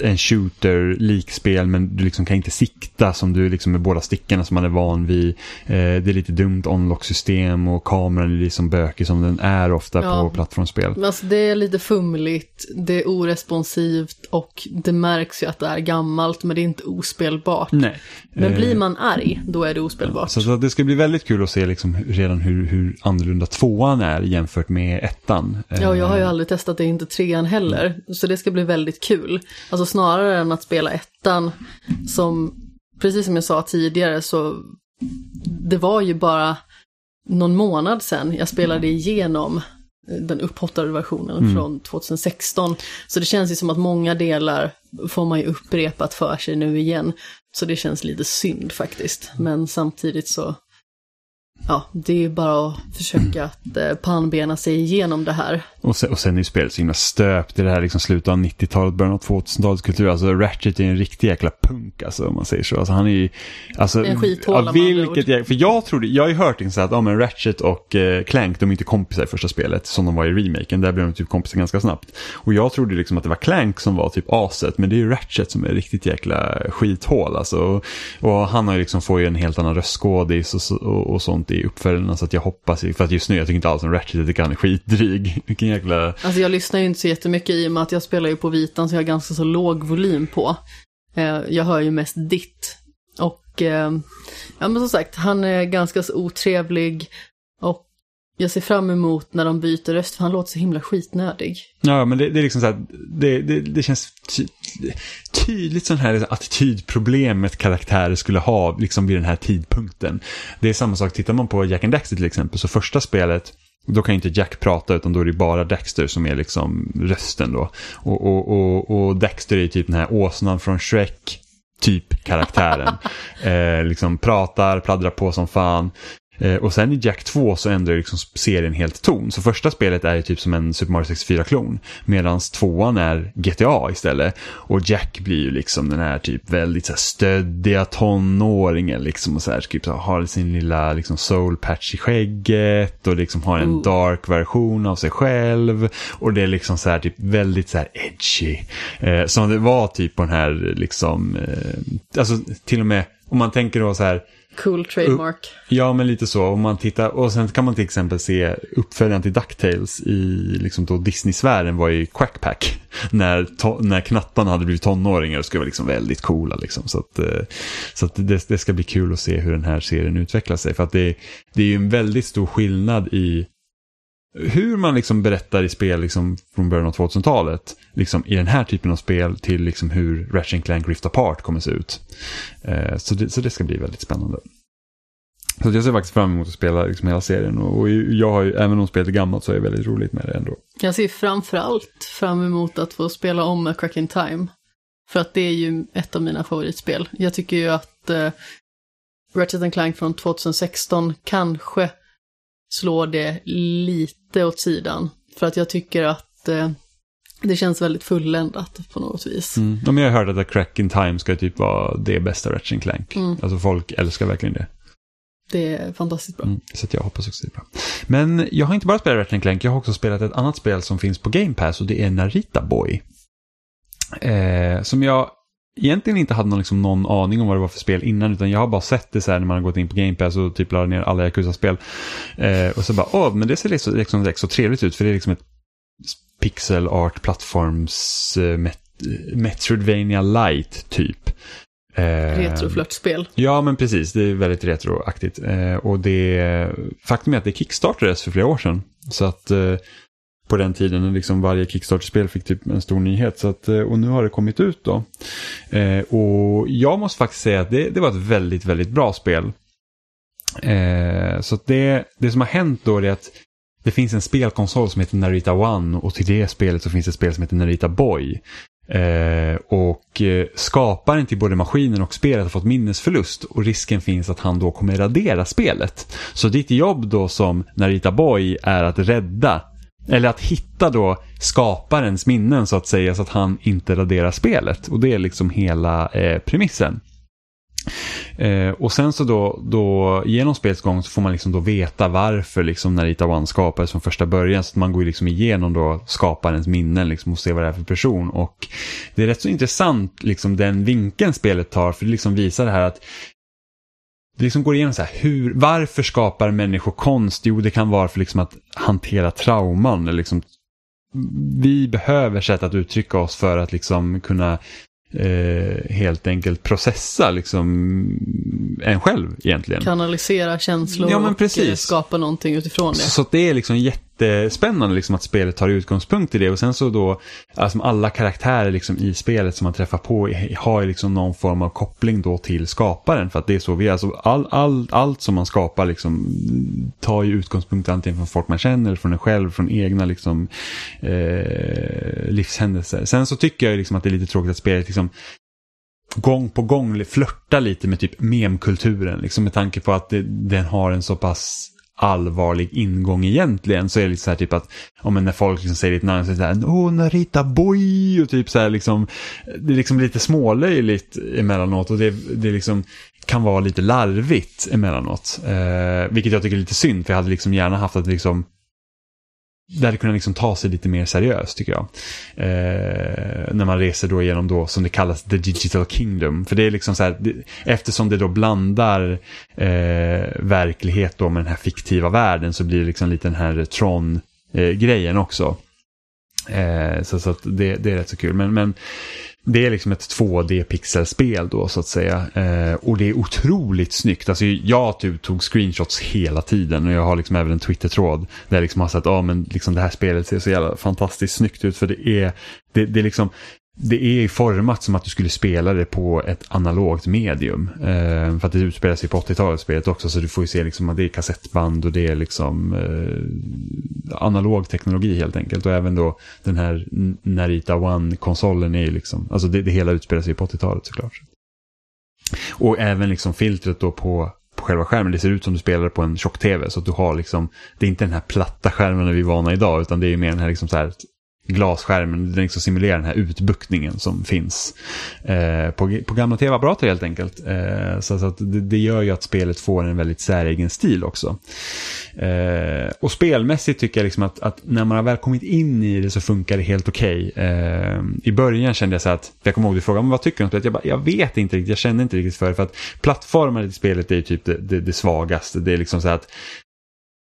en shooter likspel men du liksom kan inte sikta som du liksom med båda stickorna som man är van vid. Eh, det är lite dumt unlock-system och kameran är liksom bökig som den är ofta ja. på plattformsspel. Men alltså det är lite fumligt, det är oresponsivt och det märks ju att det är gammalt men det är inte ospelbart. Nej. Men blir eh, man arg, då är det ospelbart. Så, så det ska bli väldigt kul att se liksom redan hur, hur annorlunda tvåan är jämfört med ettan. Ja, jag har ju eh, aldrig testat det, inte trean heller. Så det ska bli väldigt kul. Alltså snarare än att spela ettan som, precis som jag sa tidigare, så det var ju bara någon månad sedan jag spelade igenom den upphottade versionen mm. från 2016. Så det känns ju som att många delar får man ju upprepat för sig nu igen. Så det känns lite synd faktiskt. Men samtidigt så ja, det är ju bara att försöka att eh, pannbena sig igenom det här. Och sen, och sen är ju spelet så himla stöpt i det här liksom slutet av 90-talet, början av 2000-talets kultur. Alltså Ratchet är en riktig jäkla punk alltså om man säger så. Alltså han är ju... Alltså, en skithåla ja, vilket jäkla, För jag trodde, jag har ju hört så att ja, men Ratchet och eh, Clank, de är inte kompisar i första spelet som de var i remaken. Där blev de typ kompisar ganska snabbt. Och jag trodde liksom att det var Clank som var typ aset, men det är ju Ratchet som är riktigt jäkla skithål alltså. Och, och han har ju liksom, får ju en helt annan röstskådis och, och, och sånt i uppföljarna så att jag hoppas, för att just nu jag tycker inte alls om Ratchet, jag tycker han är skitdryg. Vilken jäkla... Alltså jag lyssnar ju inte så jättemycket i och med att jag spelar ju på vitan så jag har ganska så låg volym på. Eh, jag hör ju mest ditt. Och eh, ja men som sagt, han är ganska så otrevlig jag ser fram emot när de byter röst för han låter så himla skitnödig. Ja, men det, det är liksom så här, det, det, det känns ty, tydligt sån här attitydproblemet karaktärer skulle ha liksom vid den här tidpunkten. Det är samma sak, tittar man på Jack and Daxter till exempel, så första spelet då kan inte Jack prata utan då är det bara Dexter som är liksom rösten då. Och, och, och, och Dexter är typ den här åsnan från Shrek typ karaktären. eh, liksom pratar, pladdrar på som fan. Eh, och sen i Jack 2 så ändrar liksom serien helt ton. Så första spelet är typ som en Super Mario 64-klon. Medan tvåan är GTA istället. Och Jack blir ju liksom den här typ väldigt så här, stöddiga tonåringen. Liksom och så här, typ, har sin lilla liksom, soul patch i skägget. Och liksom har en mm. dark version av sig själv. Och det är liksom så här typ väldigt så här edgy. Eh, som det var typ på den här liksom, eh, alltså till och med om man tänker då så här Cool trademark. Ja, men lite så. Om man tittar, och sen kan man till exempel se uppföljaren till DuckTales i liksom då Disney-sfären var i Quackpack. När, to, när knattarna hade blivit tonåringar och skulle vara liksom väldigt coola. Liksom. Så, att, eh, så att det, det, ska bli kul att se hur den här serien utvecklar sig. För att det, det är ju en väldigt stor skillnad i hur man liksom berättar i spel liksom från början av 2000-talet liksom i den här typen av spel till liksom hur Ratchet Clank Rift Apart kommer se ut. Eh, så, det, så det ska bli väldigt spännande. Så jag ser faktiskt fram emot att spela liksom hela serien och, och jag har ju, även om spelet är gammalt så är det väldigt roligt med det ändå. Jag ser framförallt fram emot att få spela om A Crack in Time. För att det är ju ett av mina favoritspel. Jag tycker ju att eh, Ratchet Clank från 2016 kanske slår det lite åt sidan. För att jag tycker att eh, det känns väldigt fulländat på något vis. Mm. Ja, men jag hörde att Crack in Time ska typ vara det bästa Ratchet Clank. Mm. Alltså folk älskar verkligen det. Det är fantastiskt bra. Mm, så jag hoppas också det är bra. Men jag har inte bara spelat Ratchet Clank, jag har också spelat ett annat spel som finns på Game Pass och det är Narita Boy. Eh, som jag egentligen inte hade någon, liksom, någon aning om vad det var för spel innan utan jag har bara sett det så här när man har gått in på Game Pass och typ laddat ner alla Yakuza-spel. Eh, och så bara, åh, men det ser liksom, liksom, liksom så trevligt ut för det är liksom ett pixel art plattforms eh, met Metroidvania light typ. Eh, Retroflörtspel. Ja, men precis. Det är väldigt retroaktigt. Eh, och det, faktum är att det kickstartades för flera år sedan. Så att eh, på den tiden när liksom varje Kickstarter-spel fick typ en stor nyhet. Så att, eh, och nu har det kommit ut då. Eh, och jag måste faktiskt säga att det, det var ett väldigt, väldigt bra spel. Eh, så det, det som har hänt då är att det finns en spelkonsol som heter Narita One och till det spelet så finns det ett spel som heter Narita Boy. Eh, och eh, skaparen till både maskinen och spelet har fått minnesförlust och risken finns att han då kommer radera spelet. Så ditt jobb då som Narita Boy är att rädda eller att hitta då skaparens minnen så att säga så att han inte raderar spelet. Och det är liksom hela eh, premissen. Eh, och sen så då, då genom spelets gång så får man liksom då veta varför liksom Narita One skapades från första början. Så att man går liksom igenom då skaparens minnen liksom och ser vad det är för person. Och det är rätt så intressant liksom den vinkeln spelet tar för det liksom visar det här att det liksom går igenom så här, hur, varför skapar människor konst? Jo, det kan vara för liksom att hantera trauman. Liksom, vi behöver sätt att uttrycka oss för att liksom kunna eh, helt enkelt processa liksom en själv egentligen. Kanalisera känslor ja, och skapa någonting utifrån det. Så, så det är liksom jättespännande liksom att spelet tar utgångspunkt i det och sen så då, alltså alla karaktärer liksom i spelet som man träffar på har liksom någon form av koppling då till skaparen för att det är så vi är. Alltså all, all, allt som man skapar liksom tar ju utgångspunkt antingen från folk man känner eller från en själv, från egna liksom eh, livshändelser. Sen så tycker jag liksom att det är lite tråkigt att spelet liksom gång på gång flörtar lite med typ memkulturen. Liksom med tanke på att det, den har en så pass allvarlig ingång egentligen så är det lite så här typ att om när folk liksom säger ditt namn så är det så här Åh, Narita boy och typ så här liksom Det är liksom lite smålöjligt emellanåt och det, det liksom kan vara lite larvigt emellanåt. Eh, vilket jag tycker är lite synd för jag hade liksom gärna haft att liksom det hade kunnat liksom ta sig lite mer seriöst tycker jag. Eh, när man reser då genom då som det kallas the digital kingdom. För det är liksom så här, det, eftersom det då blandar eh, verklighet då med den här fiktiva världen så blir det liksom lite den här Tron-grejen eh, också. Eh, så så det, det, är rätt så kul. Men, men det är liksom ett 2D-pixelspel då så att säga. Eh, och det är otroligt snyggt. Alltså jag typ tog screenshots hela tiden och jag har liksom även en Twitter-tråd där jag liksom har sett, att ah, men liksom det här spelet ser så jävla fantastiskt snyggt ut för det är, det, det är liksom, det är format som att du skulle spela det på ett analogt medium. Eh, för att det utspelar sig på 80-talet spelet också så du får ju se liksom att det är kassettband och det är liksom eh, analog teknologi helt enkelt. Och även då den här Narita One-konsolen är ju liksom, alltså det, det hela utspelar sig på 80-talet såklart. Och även liksom filtret då på på själva skärmen. Det ser ut som du spelar på en tjock-tv. Så att du har liksom, det är inte den här platta skärmen vi är vana idag. Utan det är mer den här, liksom så här glasskärmen, den liksom simulerar den här utbuktningen som finns eh, på, på gamla tv-apparater helt enkelt. Eh, så, så att det, det, gör ju att spelet får en väldigt säregen stil också. Eh, och spelmässigt tycker jag liksom att, att, när man har väl kommit in i det så funkar det helt okej. Okay. Eh, I början kände jag så att, jag kommer ihåg du frågade, men vad tycker du om spelet? Jag, bara, jag vet inte riktigt, jag kände inte riktigt för det. För att plattformar i spelet är ju typ det, det, det svagaste. Det är liksom så att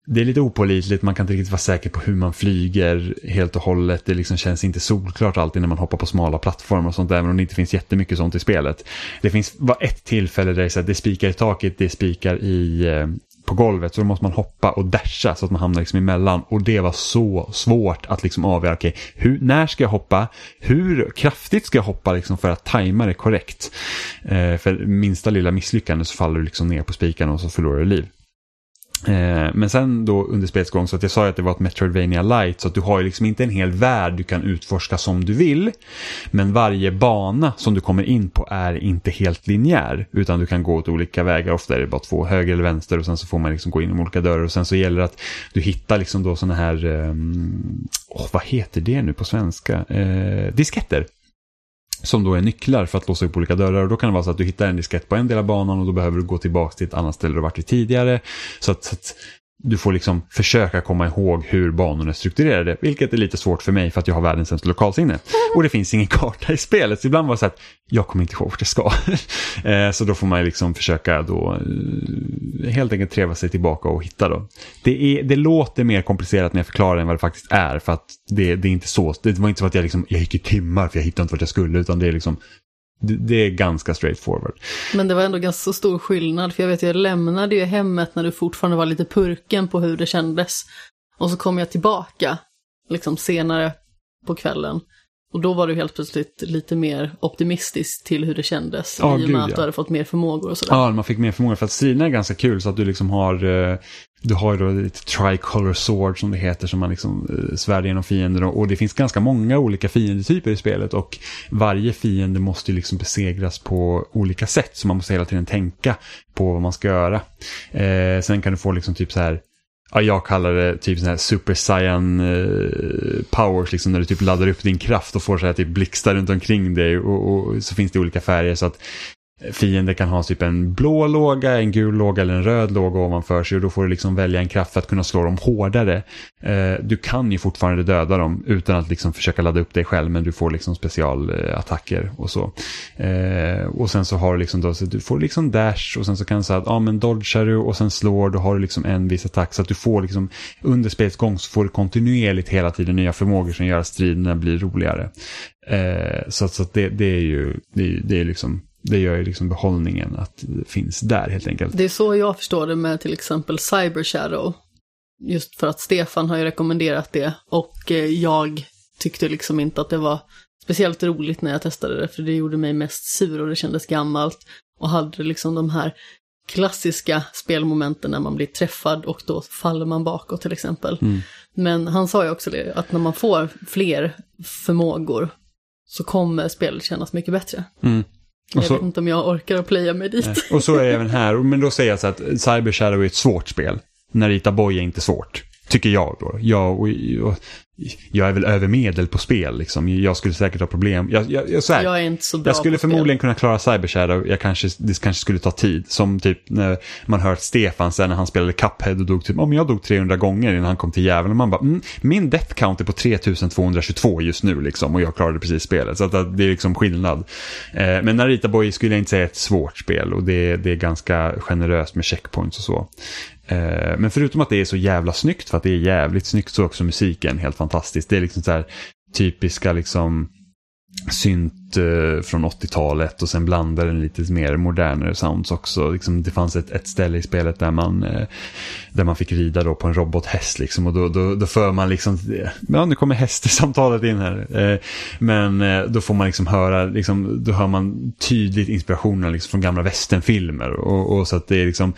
det är lite opolitligt, man kan inte riktigt vara säker på hur man flyger helt och hållet. Det liksom känns inte solklart alltid när man hoppar på smala plattformar och sånt, även om det inte finns jättemycket sånt i spelet. Det finns var ett tillfälle där det, är så här, det spikar i taket, det spikar i, eh, på golvet, så då måste man hoppa och dasha så att man hamnar liksom emellan. Och det var så svårt att liksom avgöra, okej, okay, när ska jag hoppa? Hur kraftigt ska jag hoppa liksom för att tajma det korrekt? Eh, för minsta lilla misslyckande så faller du liksom ner på spikarna och så förlorar du liv. Eh, men sen då under spelets gång, så att jag sa att det var ett Metroidvania light, så att du har ju liksom inte en hel värld du kan utforska som du vill. Men varje bana som du kommer in på är inte helt linjär, utan du kan gå åt olika vägar. Ofta är det bara två, höger eller vänster och sen så får man liksom gå in i olika dörrar. Och sen så gäller det att du hittar liksom då sådana här, um, oh, vad heter det nu på svenska? Eh, disketter som då är nycklar för att låsa upp olika dörrar. Och då kan det vara så att du hittar en diskett på en del av banan och då behöver du gå tillbaka till ett annat ställe du varit vid tidigare. Så att, så att du får liksom försöka komma ihåg hur banorna är strukturerade, vilket är lite svårt för mig för att jag har världens sämsta lokalsinne. Och det finns ingen karta i spelet, så ibland var det så att jag kommer inte ihåg vart jag ska. Eh, så då får man liksom försöka då eh, helt enkelt treva sig tillbaka och hitta då. Det, är, det låter mer komplicerat när jag förklarar än vad det faktiskt är, för att det, det är inte så. Det var inte så att jag liksom, jag gick i timmar för jag hittade inte vart jag skulle, utan det är liksom det är ganska straightforward. Men det var ändå ganska stor skillnad, för jag vet jag lämnade ju hemmet när du fortfarande var lite purken på hur det kändes. Och så kom jag tillbaka, liksom senare på kvällen. Och då var du helt plötsligt lite mer optimistisk till hur det kändes. Oh, I och med att ja. du hade fått mer förmågor och sådär. Ja, man fick mer förmågor. För att striderna är ganska kul så att du liksom har eh, du har ju då ett tricolor sword som det heter som man liksom eh, svär genom fiender och, och det finns ganska många olika fiendetyper i spelet och varje fiende måste ju liksom besegras på olika sätt så man måste hela tiden tänka på vad man ska göra. Eh, sen kan du få liksom typ så här Ja, jag kallar det typ sån här super saiyan eh, powers, liksom när du typ laddar upp din kraft och får så här typ blixtar runt omkring dig och, och, så finns det olika färger så att fiender kan ha typ en blå låga, en gul låga eller en röd låga ovanför sig och då får du liksom välja en kraft för att kunna slå dem hårdare. Eh, du kan ju fortfarande döda dem utan att liksom försöka ladda upp dig själv men du får liksom specialattacker och så. Eh, och sen så har du liksom då, så du får liksom dash och sen så kan du säga att ja men dodgar du och sen slår då har du liksom en viss attack så att du får liksom under spelets gång så får du kontinuerligt hela tiden nya förmågor som gör att striderna blir roligare. Eh, så att det, det är ju, det, det är liksom det gör ju liksom behållningen att det finns där helt enkelt. Det är så jag förstår det med till exempel Cyber Shadow. Just för att Stefan har ju rekommenderat det och eh, jag tyckte liksom inte att det var speciellt roligt när jag testade det för det gjorde mig mest sur och det kändes gammalt. Och hade liksom de här klassiska spelmomenten när man blir träffad och då faller man bakåt till exempel. Mm. Men han sa ju också det, att när man får fler förmågor så kommer spelet kännas mycket bättre. Mm. Jag så, vet inte om jag orkar att playa mig dit. Och så är det även här, men då säger jag så att Cyber Shadow är ett svårt spel. Narita Boy är inte svårt. Tycker jag då. Jag, och, och, jag är väl över medel på spel liksom. Jag skulle säkert ha problem. Jag, jag, jag, här, jag är inte så bra Jag skulle förmodligen kunna klara Cyber Shadow. Jag kanske, det kanske skulle ta tid. Som typ när man hört Stefan sen när han spelade Cuphead och dog typ, om jag dog 300 gånger innan han kom till djävulen. Man bara, mm, min death count är på 3222 just nu liksom. Och jag klarade precis spelet. Så att det är liksom skillnad. Eh, men Narita Boy skulle jag inte säga är ett svårt spel. Och det, det är ganska generöst med checkpoints och så. Eh, men förutom att det är så jävla snyggt, för att det är jävligt snyggt, så är också musiken helt fantastisk. Det är liksom så här typiska liksom synt eh, från 80-talet och sen blandade den lite mer modernare sounds också. Liksom, det fanns ett, ett ställe i spelet där man, eh, där man fick rida då på en robothäst liksom, och då, då, då för man liksom, ja nu kommer hästsamtalet in här. Eh, men eh, då får man liksom höra, liksom, då hör man tydligt inspirationen liksom, från gamla västernfilmer. Och, och så att det är liksom,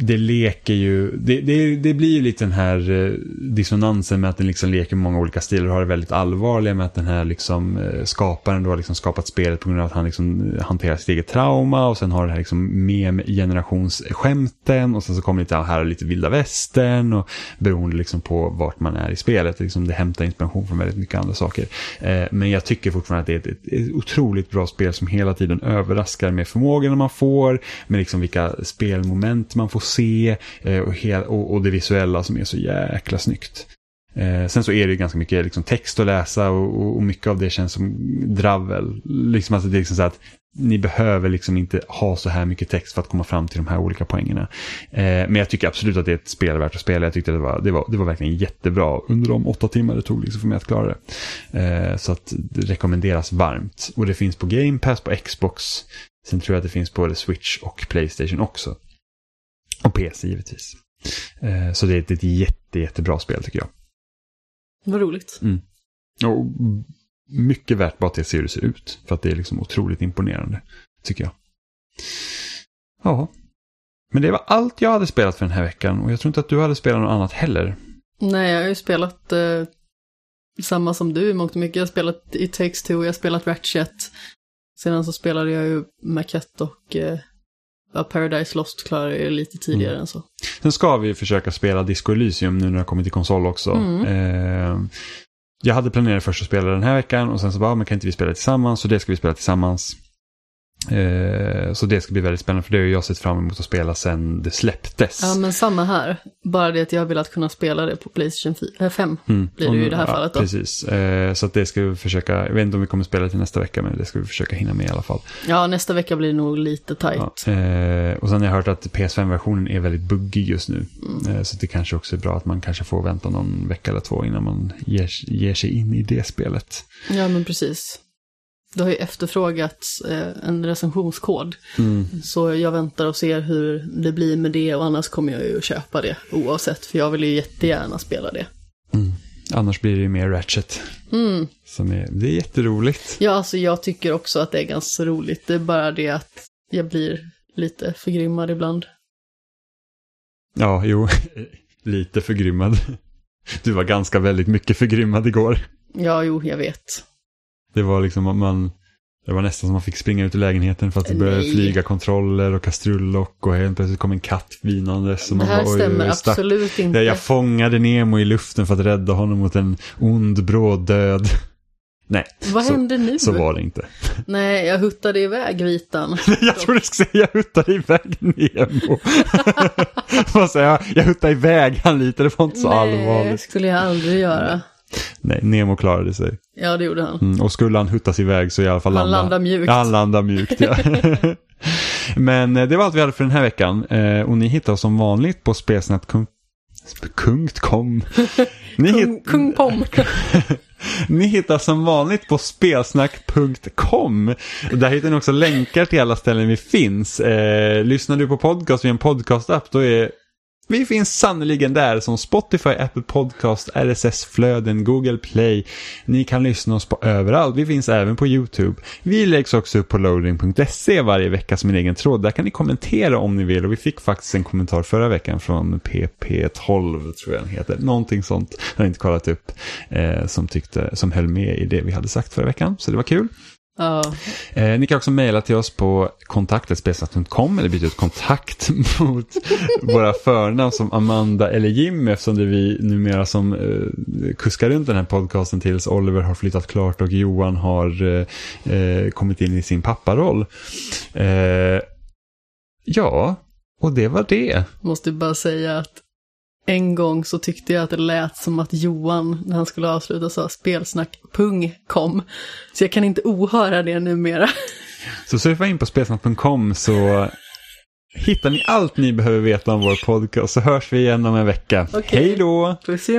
det leker ju, det, det, det blir ju lite den här eh, dissonansen med att den liksom leker med många olika stilar och har det väldigt allvarliga med att den här liksom eh, skaparen då har liksom skapat spelet på grund av att han liksom eh, hanterar sitt eget trauma och sen har det här liksom mem-generationsskämten och sen så kommer lite här lite vilda västern och beroende liksom på vart man är i spelet. Liksom det hämtar inspiration från väldigt mycket andra saker. Eh, men jag tycker fortfarande att det är ett, ett otroligt bra spel som hela tiden överraskar med förmågorna man får, med liksom vilka spelmoment man får se eh, och, och, och, det visuella som är så jäkla snyggt. Eh, sen så är det ganska mycket liksom, text att läsa och, och, mycket av det känns som dravel. Liksom, alltså, det är liksom så att ni behöver liksom inte ha så här mycket text för att komma fram till de här olika poängerna. Eh, men jag tycker absolut att det är ett spel värt att spela. Jag tyckte det var, det var, det var verkligen jättebra under de åtta timmar det tog liksom för mig att klara det. Eh, så att det rekommenderas varmt. Och det finns på Game Pass, på Xbox. Sen tror jag att det finns på både Switch och Playstation också. Och PC givetvis. Eh, så det är ett jätte, jättebra spel tycker jag. Vad roligt. Mm. Och mycket värt bara att se hur det ser ut. För att det är liksom otroligt imponerande, tycker jag. Ja. Men det var allt jag hade spelat för den här veckan. Och jag tror inte att du hade spelat något annat heller. Nej, jag har ju spelat eh, samma som du i mångt och mycket. Jag har spelat i Takes Two, jag har spelat Ratchet. Sedan så spelade jag ju Maquette och eh, Ja, Paradise Lost klarar jag lite tidigare mm. än så. Sen ska vi försöka spela Disco Elysium nu när det har kommit till konsol också. Mm. Eh, jag hade planerat först att spela den här veckan och sen så bara, men kan inte vi spela tillsammans? Så det ska vi spela tillsammans. Eh, så det ska bli väldigt spännande för det har jag sett fram emot att spela sen det släpptes. Ja men samma här. Bara det att jag har velat kunna spela det på Playstation 5 äh, mm. blir det ju i det här ja, fallet då. Precis, eh, så att det ska vi försöka, jag vet inte om vi kommer spela till nästa vecka men det ska vi försöka hinna med i alla fall. Ja nästa vecka blir nog lite tajt. Ja, eh, och sen har jag hört att PS5-versionen är väldigt buggig just nu. Mm. så det kanske också är bra att man kanske får vänta någon vecka eller två innan man ger, ger sig in i det spelet. Ja men precis. Det har ju efterfrågats eh, en recensionskod. Mm. Så jag väntar och ser hur det blir med det och annars kommer jag ju köpa det oavsett. För jag vill ju jättegärna spela det. Mm. Annars blir det ju mer Ratchet. Mm. Som är, det är jätteroligt. Ja, alltså jag tycker också att det är ganska roligt. Det är bara det att jag blir lite förgrymmad ibland. Ja, jo. lite förgrymmad. Du var ganska väldigt mycket förgrymmad igår. Ja, jo, jag vet. Det var liksom man, det var nästan som man fick springa ut ur lägenheten för att det började Nej. flyga kontroller och kastrullock och helt plötsligt kom en katt vinandes. Det här bara, stämmer absolut inte. Jag fångade Nemo i luften för att rädda honom mot en ond bråd död. Nej, Vad så, hände nu? Så var det inte. Nej, jag huttade iväg vitan. jag tror du skulle säga jag huttade iväg Nemo. Vad säger jag? Jag huttade iväg han lite, det var inte så Nej, allvarligt. Nej, det skulle jag aldrig göra. Nej, Nemo klarade sig. Ja, det gjorde han. Mm, och skulle han huttas iväg så i alla fall han landa. landar mjukt. Ja, han landar mjukt, ja. Men eh, det var allt vi hade för den här veckan. Eh, och ni hittar oss som vanligt på spelsnack.com. Ni Kung, Kung Pom. Ni hittar som vanligt på spelsnack.com. Där hittar ni också länkar till alla ställen vi finns. Eh, lyssnar du på podcast via en podcast-app då är vi finns sannoliken där som Spotify, Apple Podcast, RSS-flöden, Google Play. Ni kan lyssna oss på överallt. Vi finns även på YouTube. Vi läggs också upp på loading.se varje vecka som en egen tråd. Där kan ni kommentera om ni vill och vi fick faktiskt en kommentar förra veckan från PP12 tror jag den heter. Någonting sånt. Jag har inte kollat upp. Eh, som, tyckte, som höll med i det vi hade sagt förra veckan. Så det var kul. Eh, ni kan också mejla till oss på kontaktetspelsnack.com eller byta ut kontakt mot våra förnamn som Amanda eller Jimmy eftersom det är vi numera som eh, kuskar runt den här podcasten tills Oliver har flyttat klart och Johan har eh, eh kommit in i sin papparoll. Eh, ja, och det var det. Måste bara säga att en gång så tyckte jag att det lät som att Johan, när han skulle avsluta, sa spelsnack pung kom. Så jag kan inte ohöra det numera. Så surfa in på spelsnack.com så hittar ni allt ni behöver veta om vår podcast så hörs vi igen om en vecka. Okay. Hej då! Puss i